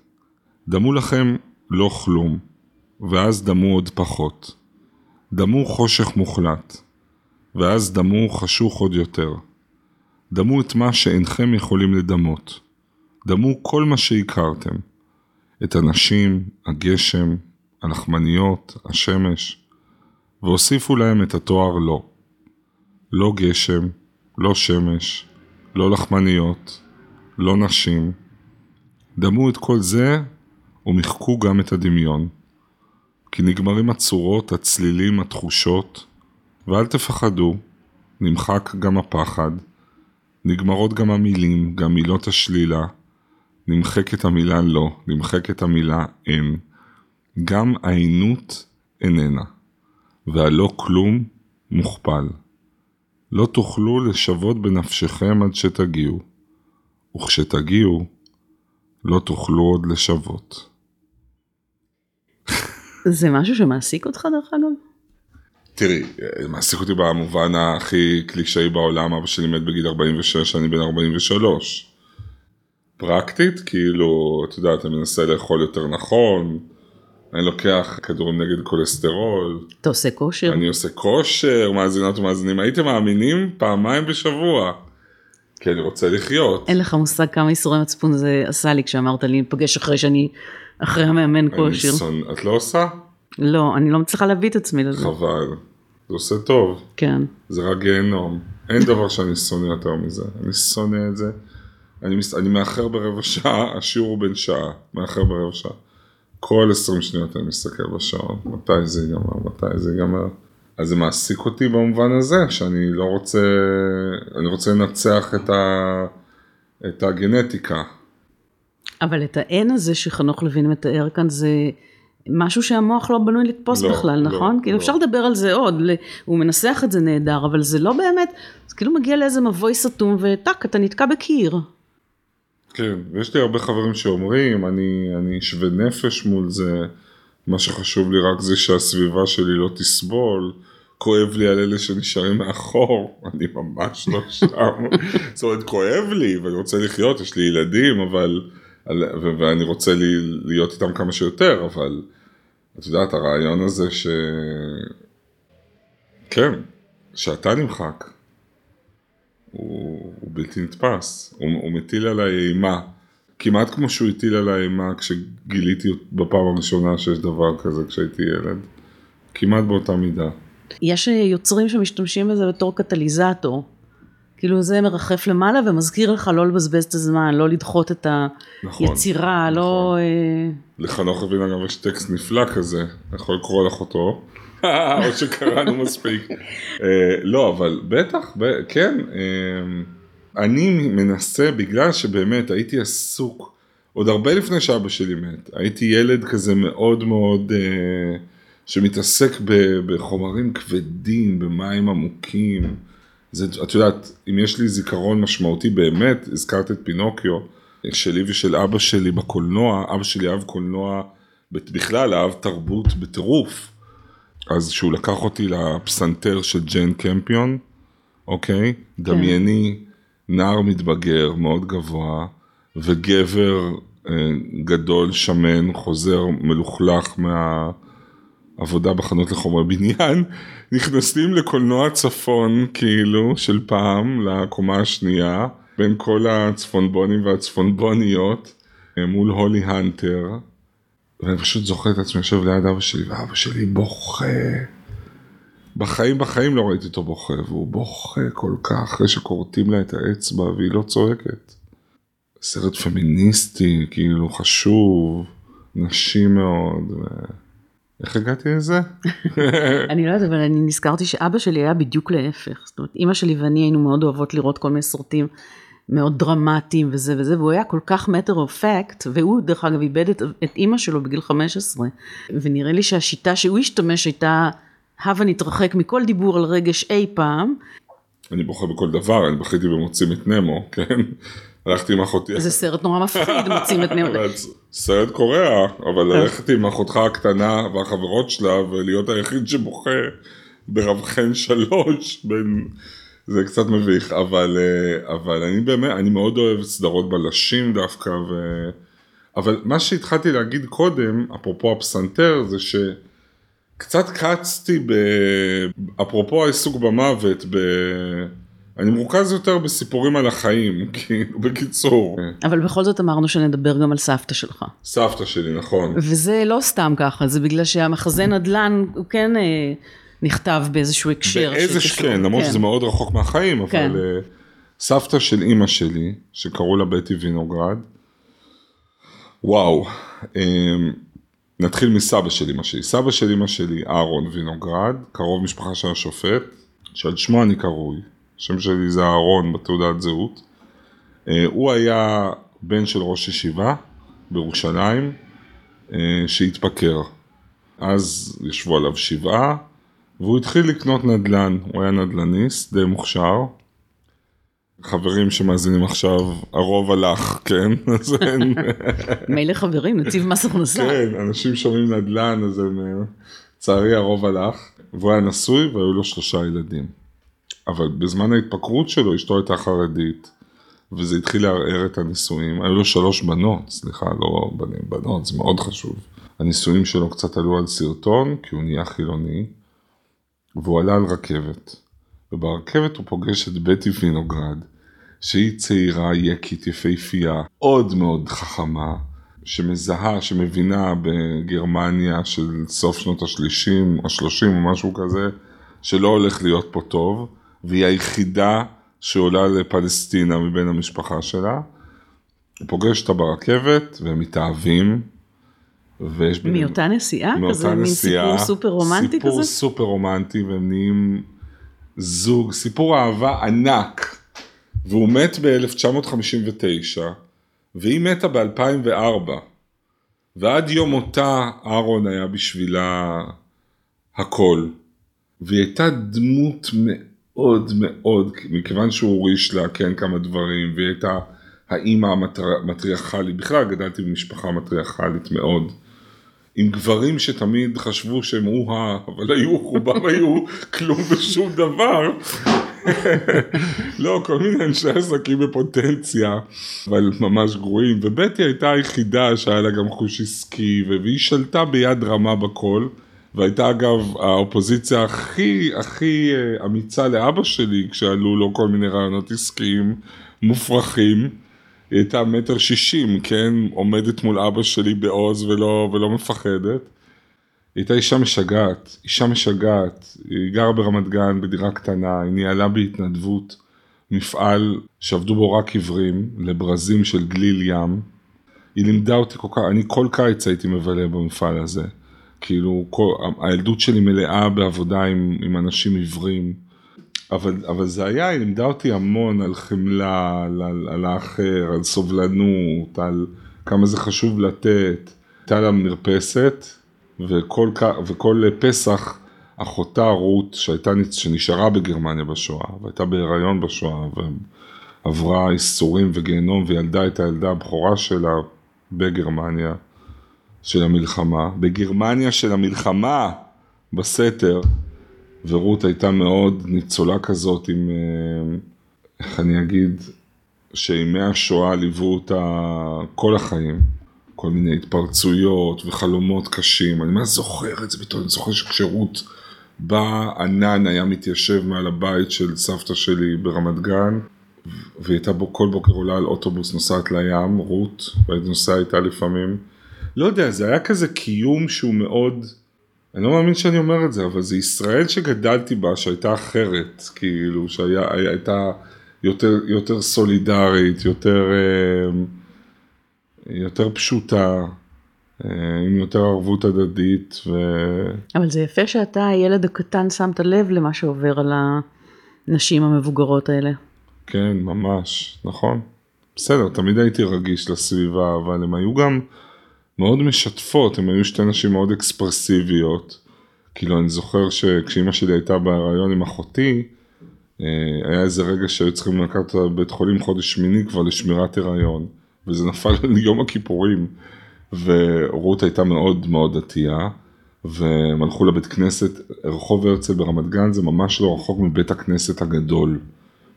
דמו לכם לא כלום, ואז דמו עוד פחות. דמו חושך מוחלט, ואז דמו חשוך עוד יותר. דמו את מה שאינכם יכולים לדמות. דמו כל מה שהכרתם. את הנשים, הגשם, הלחמניות, השמש, והוסיפו להם את התואר לא. לא גשם, לא שמש, לא לחמניות, לא נשים. דמו את כל זה ומחקו גם את הדמיון. כי נגמרים הצורות, הצלילים, התחושות, ואל תפחדו, נמחק גם הפחד, נגמרות גם המילים, גם מילות השלילה, נמחקת המילה לא, נמחקת המילה אין. גם העינות איננה, והלא כלום מוכפל. לא תוכלו לשוות בנפשכם עד שתגיעו, וכשתגיעו, לא תוכלו עוד לשוות. *laughs* זה משהו שמעסיק אותך דרך אגב? תראי, מעסיק אותי במובן הכי קלישאי בעולם, אבא שלי מת בגיל 46, אני בן 43. פרקטית, כאילו, את יודעת, אני מנסה לאכול יותר נכון, אני לוקח כדורים נגד כולסטרול. אתה עושה כושר? אני עושה כושר, מאזינות ומאזינים, הייתם מאמינים פעמיים בשבוע. כי אני רוצה לחיות. אין לך מושג כמה איסורי מצפון זה עשה לי כשאמרת לי להיפגש אחרי שאני, אחרי המאמן כושר. שונ... את לא עושה? לא, אני לא מצליחה להביא את עצמי לזה. חבל. זה עושה טוב. כן. זה רק גיהנום. אין דבר שאני שונא יותר מזה. אני שונא את זה. אני, מס... אני מאחר ברבע שעה, השיעור הוא בן שעה. מאחר ברבע שעה. כל 20 שניות אני מסתכל בשעון. מתי זה ייגמר? מתי זה ייגמר? אז זה מעסיק אותי במובן הזה, שאני לא רוצה, אני רוצה לנצח את, ה, את הגנטיקה. אבל את ה-N הזה שחנוך לוין מתאר כאן זה משהו שהמוח לא בנוי לתפוס לא, בכלל, לא, נכון? לא. כאילו אפשר לדבר על זה עוד, הוא מנסח את זה נהדר, אבל זה לא באמת, זה כאילו מגיע לאיזה מבוי סתום וטאק, אתה נתקע בקיר. כן, ויש לי הרבה חברים שאומרים, אני, אני שווה נפש מול זה, מה שחשוב לי רק זה שהסביבה שלי לא תסבול, כואב לי על אלה שנשארים מאחור, *laughs* אני ממש לא שם, זאת אומרת כואב לי ואני רוצה לחיות, יש לי ילדים, אבל, ואני רוצה לי, להיות איתם כמה שיותר, אבל את יודעת, הרעיון הזה ש... כן, שאתה נמחק, הוא, הוא בלתי נתפס, הוא, הוא מטיל עליי אימה, כמעט כמו שהוא הטיל עליי אימה כשגיליתי בפעם הראשונה שיש דבר כזה כשהייתי ילד, כמעט באותה מידה. יש יוצרים שמשתמשים בזה בתור קטליזטור. כאילו זה מרחף למעלה ומזכיר לך לא לבזבז את הזמן, לא לדחות את נכון, היצירה, נכון. לא... אה, לחנוך אבינה גם יש טקסט נפלא כזה, אני יכול לקרוא לך אותו, *laughs* או שקראנו מספיק. אה, לא, אבל בטח, ב- כן, אה, אני מנסה, בגלל שבאמת הייתי עסוק, עוד הרבה לפני שאבא שלי מת, הייתי ילד כזה מאוד מאוד, אה, שמתעסק ב- בחומרים כבדים, במים עמוקים. זה, את יודעת, אם יש לי זיכרון משמעותי באמת, הזכרת את פינוקיו, שלי ושל אבא שלי בקולנוע, אבא שלי אהב קולנוע, בכלל אהב תרבות בטירוף. אז שהוא לקח אותי לפסנתר של ג'יין קמפיון, אוקיי? כן. דמייני נער מתבגר מאוד גבוה, וגבר אה, גדול, שמן, חוזר מלוכלך מהעבודה בחנות לחומרי בניין, *laughs* נכנסים לקולנוע צפון, כאילו, של פעם, לקומה השנייה, בין כל הצפונבונים והצפונבוניות, אה, מול הולי הנטר, ואני פשוט זוכר את עצמי יושב ליד אבא שלי, ואבא שלי בוכה. בחיים בחיים לא ראיתי אותו בוכה, והוא בוכה כל כך אחרי שכורתים לה את האצבע והיא לא צועקת. סרט פמיניסטי, כאילו חשוב, נשי מאוד. ו... איך הגעתי לזה? *laughs* אני לא יודעת, אבל אני נזכרתי שאבא שלי היה בדיוק להפך. זאת אומרת, אימא שלי ואני היינו מאוד אוהבות לראות כל מיני סרטים מאוד דרמטיים וזה וזה, והוא היה כל כך matter of fact, והוא דרך אגב איבד את, את אימא שלו בגיל 15, ונראה לי שהשיטה שהוא השתמש הייתה, הבה נתרחק מכל דיבור על רגש אי פעם, אני בוכה בכל דבר, אני בכיתי במוצאים את נמו, כן? הלכתי עם אחותי. זה סרט נורא מפחיד, מוצאים את *laughs* נמו. סרט קורע, אבל ללכת עם אחותך הקטנה והחברות שלה ולהיות היחיד שבוכה ברב חן שלוש, בין... זה קצת מביך, אבל, אה, אבל אני באמת, אני מאוד אוהב סדרות בלשים דווקא, ו... אבל מה שהתחלתי להגיד קודם, אפרופו הפסנתר, זה שקצת קצתי ב... אפרופו העיסוק במוות, ב... אני מורכז יותר בסיפורים על החיים, *laughs* כאילו, בקיצור. אבל בכל זאת אמרנו שנדבר גם על סבתא שלך. סבתא שלי, נכון. וזה לא סתם ככה, זה בגלל שהמחזה נדל"ן הוא כן אה, נכתב באיזשהו הקשר. באיזה כן, למרות כן. שזה מאוד רחוק מהחיים, כן. אבל אה, סבתא של אימא שלי, שקראו לה בטי וינוגרד, וואו, אה, נתחיל מסבא של אימא שלי. סבא של אימא שלי, אהרון וינוגרד, קרוב משפחה של השופט, שעל שמו אני קרוי. השם שלי זה אהרון בתעודת זהות. אה, הוא היה בן של ראש ישיבה בירושלים אה, שהתפקר. אז ישבו עליו שבעה והוא התחיל לקנות נדל"ן, הוא היה נדל"ניסט די מוכשר. חברים שמאזינים עכשיו, הרוב הלך, כן? *laughs* אז אין... *laughs* מילא חברים, נציב מס הכנסה. כן, אנשים שומעים נדל"ן, אז הם... לצערי הרוב הלך. והוא היה נשוי והיו לו שלושה ילדים. אבל בזמן ההתפקרות שלו אשתו הייתה חרדית, וזה התחיל לערער את הנישואים. היו לו שלוש בנות, סליחה, לא בנים, בנות, זה מאוד חשוב. הנישואים שלו קצת עלו על סרטון, כי הוא נהיה חילוני, והוא עלה על רכבת. וברכבת הוא פוגש את בטי וינוגרד, שהיא צעירה, יקית, יפהפייה, מאוד מאוד חכמה, שמזהה, שמבינה בגרמניה של סוף שנות השלישים, השלושים או משהו כזה, שלא הולך להיות פה טוב, והיא היחידה שעולה לפלסטינה מבין המשפחה שלה. הוא פוגש אותה ברכבת והם מתאהבים. ויש ביניהם... מאותה נסיעה? מאותה כזה נסיעה. מין סיפור סופר רומנטי סיפור כזה? סיפור סופר רומנטי והם נהיים זוג, סיפור אהבה ענק. והוא מת ב-1959 והיא מתה ב-2004. ועד יום מותה אהרון היה בשבילה הכל. והיא הייתה דמות מאוד מאוד, מכיוון שהוא הוריש לה כן כמה דברים, והיא הייתה האימא המטריארכלית, בכלל גדלתי במשפחה מטריארכלית מאוד. עם גברים שתמיד חשבו שהם הוא ה... אבל היו, רובם היו כלום ושום דבר. לא, כל מיני אנשי עסקים בפוטנציה, אבל ממש גרועים. ובטי הייתה היחידה שהיה לה גם חוש עסקי, והיא שלטה ביד רמה בכל. והייתה אגב האופוזיציה הכי הכי אה, אמיצה לאבא שלי כשעלו לו כל מיני רעיונות עסקיים מופרכים. היא הייתה מטר שישים, כן, עומדת מול אבא שלי בעוז ולא, ולא מפחדת. היא הייתה אישה משגעת, אישה משגעת, היא גרה ברמת גן בדירה קטנה, היא ניהלה בהתנדבות מפעל שעבדו בו רק עיוורים, לברזים של גליל ים. היא לימדה אותי כל כך, אני כל קיץ הייתי מבלה במפעל הזה. כאילו, כל, הילדות שלי מלאה בעבודה עם, עם אנשים עיוורים. אבל, אבל זה היה, היא לימדה אותי המון על חמלה, על, על, על האחר, על סובלנות, על כמה זה חשוב לתת. הייתה לה מרפסת, וכל, וכל פסח אחותה רות, שהייתה, שנשארה בגרמניה בשואה, והייתה בהיריון בשואה, ועברה איסורים וגיהנום, וילדה את הילדה הבכורה שלה בגרמניה. של המלחמה, בגרמניה של המלחמה בסתר, ורות הייתה מאוד ניצולה כזאת עם, אה, איך אני אגיד, שימי השואה ליוו אותה כל החיים, כל מיני התפרצויות וחלומות קשים, אני ממש זוכר את זה בתור, אני זוכר שכשרות בא ענן היה מתיישב מעל הבית של סבתא שלי ברמת גן, והיא הייתה בו כל בוקר עולה על אוטובוס נוסעת לים, רות, והייתי נוסע איתה לפעמים. לא יודע, זה היה כזה קיום שהוא מאוד, אני לא מאמין שאני אומר את זה, אבל זה ישראל שגדלתי בה, שהייתה אחרת, כאילו, שהייתה יותר, יותר סולידרית, יותר, אה, יותר פשוטה. אה, עם יותר ערבות הדדית. ו... אבל זה יפה שאתה הילד הקטן שמת לב למה שעובר על הנשים המבוגרות האלה. כן, ממש, נכון. בסדר, תמיד הייתי רגיש לסביבה, אבל הם היו גם מאוד משתפות, הן היו שתי נשים מאוד אקספרסיביות. כאילו אני זוכר שכשאימא שלי הייתה בהיריון עם אחותי, אה, היה איזה רגע שהיו צריכים לקחת אותה בבית חולים חודש שמיני כבר לשמירת הריון, וזה נפל על יום הכיפורים, ורות הייתה מאוד מאוד דתייה, והם הלכו לבית כנסת, רחוב הרצל ברמת גן זה ממש לא רחוק מבית הכנסת הגדול,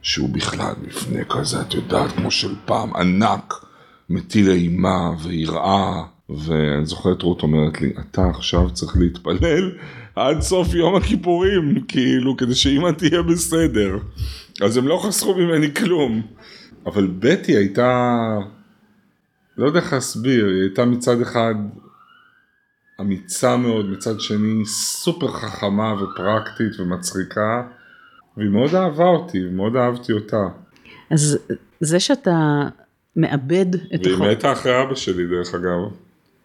שהוא בכלל מבנה כזה, את יודעת, כמו של פעם, ענק, מטיל אימה ויראה, ואני זוכר את רות אומרת לי, אתה עכשיו צריך להתפלל עד סוף יום הכיפורים, כאילו, כדי שאמא תהיה בסדר. אז הם לא חסכו ממני כלום. אבל בטי הייתה, לא יודע איך להסביר, היא הייתה מצד אחד אמיצה מאוד, מצד שני סופר חכמה ופרקטית ומצחיקה, והיא מאוד אהבה אותי, ומאוד אהבתי אותה. אז זה שאתה מאבד את והיא החוק. מתה אחרי אבא שלי דרך אגב,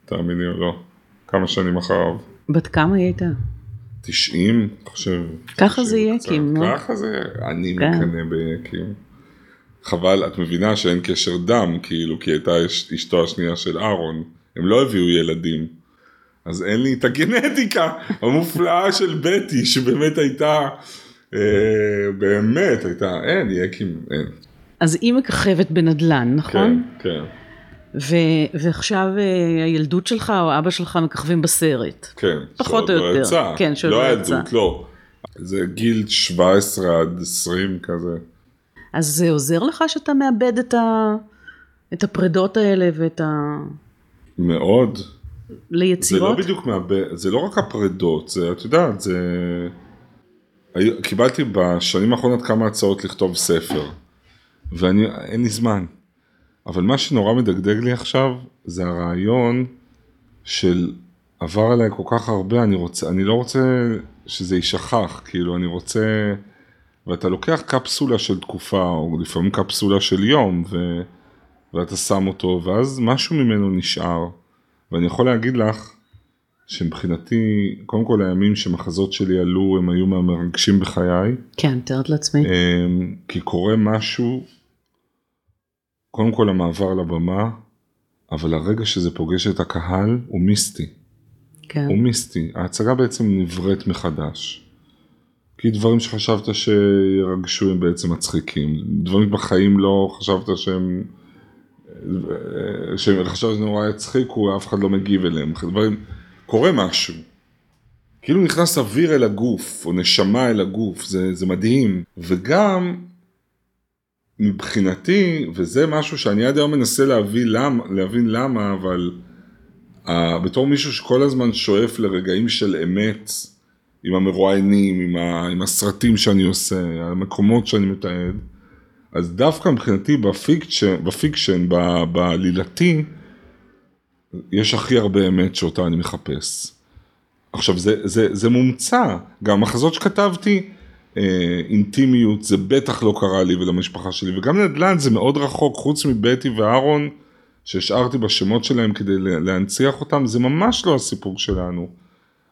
תאמיני או לא, כמה שנים אחריו. בת כמה היא הייתה? 90, אני חושב. ככה זה 90 יקים, קצת. נו. ככה זה, אני כן. מקנא ביקים. חבל, את מבינה שאין קשר דם, כאילו, כי הייתה אש- אשתו השנייה של אהרון, הם לא הביאו ילדים. אז אין לי את הגנטיקה המופלאה *laughs* של בטי, שבאמת הייתה, אה, באמת הייתה, אין, יקים, אין. אז היא מככבת בנדל"ן, נכון? כן, כן, ו- ועכשיו אה, הילדות שלך או אבא שלך מככבים בסרט. כן. פחות או לא יותר. יצא. כן, שעוד לא לא ילדות, יצא. לא. זה גיל 17 עד 20 כזה. אז זה עוזר לך שאתה מאבד את, ה- את הפרדות האלה ואת ה... מאוד. זה לא ליצירות? בדיוק מאבד, זה לא רק הפרדות, זה, את יודעת, זה... קיבלתי בשנים האחרונות כמה הצעות לכתוב ספר, ואני, אין לי זמן. אבל מה שנורא מדגדג לי עכשיו, זה הרעיון של עבר עליי כל כך הרבה, אני רוצה, אני לא רוצה שזה יישכח, כאילו, אני רוצה... ואתה לוקח קפסולה של תקופה, או לפעמים קפסולה של יום, ו... ואתה שם אותו, ואז משהו ממנו נשאר. ואני יכול להגיד לך שמבחינתי, קודם כל הימים שמחזות שלי עלו, הם היו מהמרגשים בחיי, כן, תארת לעצמי. אמ, כי קורה משהו, קודם כל המעבר לבמה, אבל הרגע שזה פוגש את הקהל הוא מיסטי, כן. הוא מיסטי. ההצגה בעצם נבראת מחדש. כי דברים שחשבת שירגשו הם בעצם מצחיקים, דברים בחיים לא חשבת שהם, שחשבת שנורא יצחיקו, אף אחד לא מגיב אליהם, דברים, קורה משהו. כאילו נכנס אוויר אל הגוף, או נשמה אל הגוף, זה, זה מדהים. וגם, מבחינתי, וזה משהו שאני עד היום מנסה להבין למה, להבין למה אבל אה, בתור מישהו שכל הזמן שואף לרגעים של אמת, עם המרואיינים, עם, ה, עם הסרטים שאני עושה, המקומות שאני מתעד, אז דווקא מבחינתי ב fiction, ב fiction, ב- בעלילתי, יש הכי הרבה אמת שאותה אני מחפש. עכשיו זה, זה, זה מומצא, גם מחזות שכתבתי, אינטימיות, זה בטח לא קרה לי ולמשפחה שלי, וגם נדל"ן זה מאוד רחוק, חוץ מבטי ואהרון, שהשארתי בשמות שלהם כדי לה- להנציח אותם, זה ממש לא הסיפור שלנו.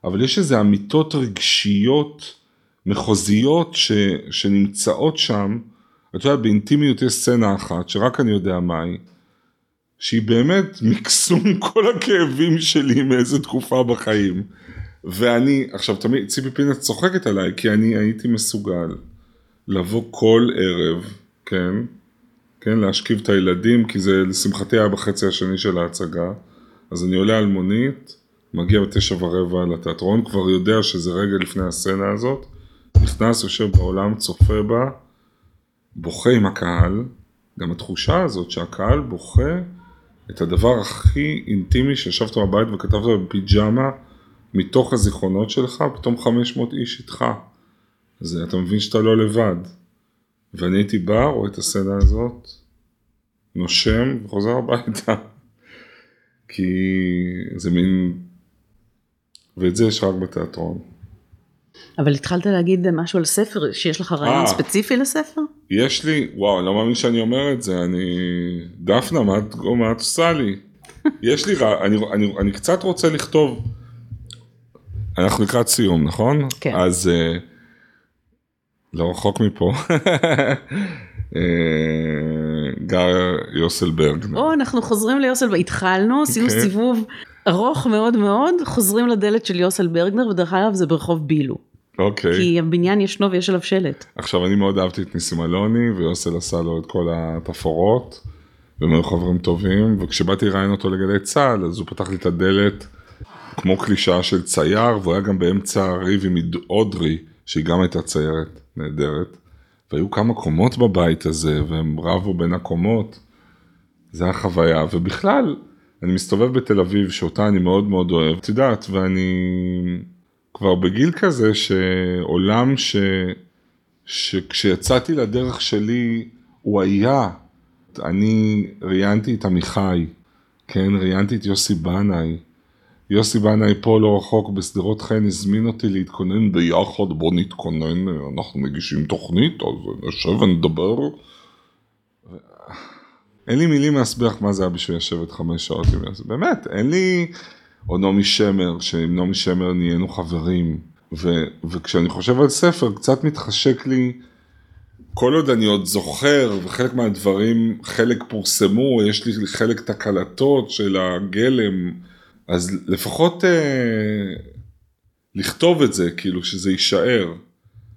אבל יש איזה אמיתות רגשיות, מחוזיות, ש, שנמצאות שם, את יודעת, באינטימיות יש סצנה אחת, שרק אני יודע מהי, שהיא באמת מקסום *laughs* כל הכאבים שלי מאיזה תקופה בחיים. ואני, עכשיו תמיד, ציפי פינס צוחקת עליי, כי אני הייתי מסוגל לבוא כל ערב, כן, כן, להשכיב את הילדים, כי זה לשמחתי היה בחצי השני של ההצגה, אז אני עולה על מונית, מגיע בתשע ורבע לתיאטרון, כבר יודע שזה רגע לפני הסצנה הזאת, נכנס, יושב בעולם, צופה בה, בוכה עם הקהל, גם התחושה הזאת שהקהל בוכה את הדבר הכי אינטימי שישבת בבית וכתבת בפיג'מה מתוך הזיכרונות שלך, פתאום 500 איש איתך. אז אתה מבין שאתה לא לבד. ואני הייתי בא, רואה את הסצנה הזאת, נושם וחוזר הביתה. *laughs* כי זה מין... ואת זה יש רק בתיאטרון. אבל התחלת להגיד משהו על ספר, שיש לך רעיון אה. ספציפי לספר? יש לי, וואו, אני לא מאמין שאני אומר את זה, אני... דפנה, מה את, מה את עושה לי? *laughs* יש לי, רע- אני, אני, אני קצת רוצה לכתוב, אנחנו לקראת סיום, נכון? כן. אז אה, לא רחוק מפה, *laughs* אה, גר יוסלברג. או, אנחנו חוזרים ליוסל, התחלנו, עשינו אוקיי. סיבוב ארוך מאוד מאוד, חוזרים לדלת של יוסל ברגנר, ודרך אגב זה ברחוב בילו. אוקיי. כי הבניין ישנו ויש עליו שלט. עכשיו אני מאוד אהבתי את ניסים אלוני ויוסל עשה לו את כל התפאורות. והם היו חברים טובים וכשבאתי לראיין אותו לגלי צה"ל אז הוא פתח לי את הדלת כמו קלישאה של צייר והוא היה גם באמצע הריב עם אודרי שהיא גם הייתה ציירת נהדרת. והיו כמה קומות בבית הזה והם רבו בין הקומות. זה היה חוויה ובכלל אני מסתובב בתל אביב שאותה אני מאוד מאוד אוהב את יודעת ואני כבר בגיל כזה שעולם ש... שכשיצאתי לדרך שלי הוא היה אני ראיינתי את עמיחי, כן, ראיינתי את יוסי בנאי. יוסי בנאי פה לא רחוק בשדרות חן הזמין אותי להתכונן ביחד, בוא נתכונן, אנחנו מגישים תוכנית, אז נשב ונדבר. אין לי מילים להסביר מה זה היה בשביל לשבת חמש שעות עם יוסי, באמת, אין לי... או נעמי שמר, שעם נעמי שמר נהיינו חברים, ו, וכשאני חושב על ספר, קצת מתחשק לי כל עוד אני עוד זוכר, וחלק מהדברים, חלק פורסמו, יש לי חלק תקלטות של הגלם, אז לפחות אה, לכתוב את זה, כאילו שזה יישאר.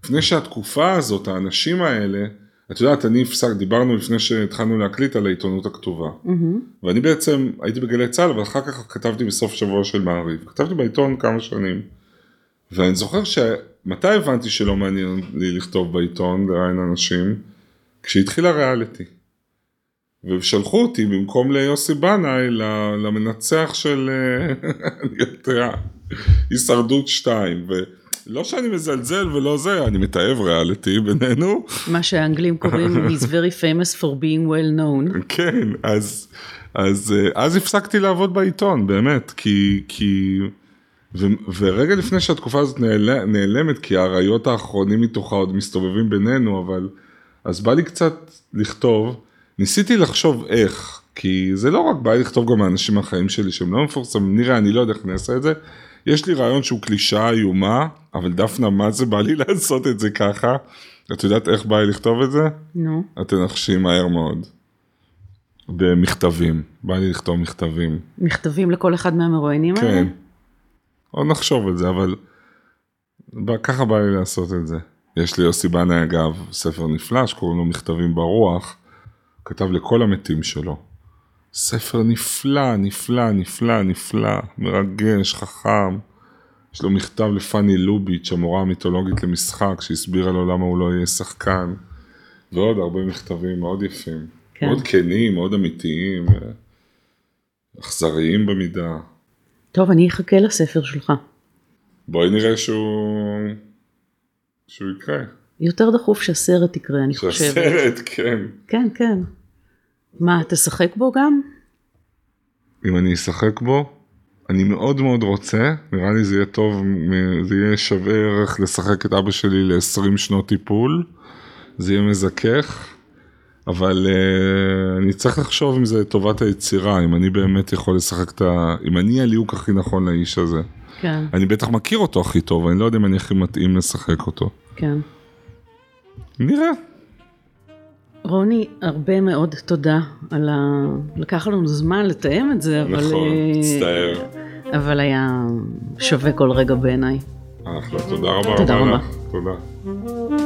לפני שהתקופה הזאת, האנשים האלה, את יודעת, אני הפסק, דיברנו לפני שהתחלנו להקליט על העיתונות הכתובה. Mm-hmm. ואני בעצם הייתי בגלי צה"ל, אבל אחר כך כתבתי בסוף שבוע של מעריב. כתבתי בעיתון כמה שנים. ואני זוכר ש... מתי הבנתי שלא מעניין לי לכתוב בעיתון, לראיין אנשים? כשהתחיל הריאליטי. ושלחו אותי במקום ליוסי בנאי למנצח של, *laughs* אני יודע, הישרדות 2. ולא שאני מזלזל ולא זה, אני מתעב ריאליטי בינינו. מה שהאנגלים קוראים, *laughs* he's very famous for being well known. כן, אז, אז, אז הפסקתי לעבוד בעיתון, באמת, כי, כי ו- ורגע לפני שהתקופה הזאת נעל- נעלמת, כי האריות האחרונים מתוכה עוד מסתובבים בינינו, אבל אז בא לי קצת לכתוב, ניסיתי לחשוב איך, כי זה לא רק בא לי לכתוב גם מהאנשים מהחיים שלי שהם לא מפורסמים, נראה, אני לא יודע איך אני אעשה את זה. יש לי רעיון שהוא קלישאה איומה, אבל דפנה, מה זה בא לי *laughs* לעשות את זה ככה? את יודעת איך בא לי לכתוב את זה? נו. No. את תנחשי מהר מאוד. במכתבים, בא לי לכתוב מכתבים. מכתבים לכל אחד מהמרואיינים האלה? כן. עוד נחשוב על זה, אבל ככה בא לי לעשות את זה. יש לי יוסי בנאי אגב, ספר נפלא שקוראים לו מכתבים ברוח, כתב לכל המתים שלו. ספר נפלא, נפלא, נפלא, נפלא, מרגש, חכם. יש לו מכתב לפאני לוביץ', המורה המיתולוגית למשחק, שהסבירה לו למה הוא לא יהיה שחקן. ועוד הרבה מכתבים מאוד יפים. כן. מאוד כנים, מאוד אמיתיים, אכזריים במידה. טוב, אני אחכה לספר שלך. בואי נראה שהוא... שהוא יקרה. יותר דחוף שהסרט יקרה, אני חושבת. שהסרט, כן. כן, כן. מה, תשחק בו גם? אם אני אשחק בו, אני מאוד מאוד רוצה, נראה לי זה יהיה טוב, זה יהיה שווה ערך לשחק את אבא שלי ל-20 שנות טיפול, זה יהיה מזכך. אבל uh, אני צריך לחשוב אם זה טובת היצירה, אם אני באמת יכול לשחק את ה... אם אני הליהוק הכי נכון לאיש הזה. כן. אני בטח מכיר אותו הכי טוב, אני לא יודע אם אני הכי מתאים לשחק אותו. כן. נראה. רוני, הרבה מאוד תודה על ה... לקח לנו זמן לתאם את זה, אבל... נכון, מצטער. אבל היה שווה כל רגע בעיניי. אחלה, תודה רבה. תודה רבה. תודה.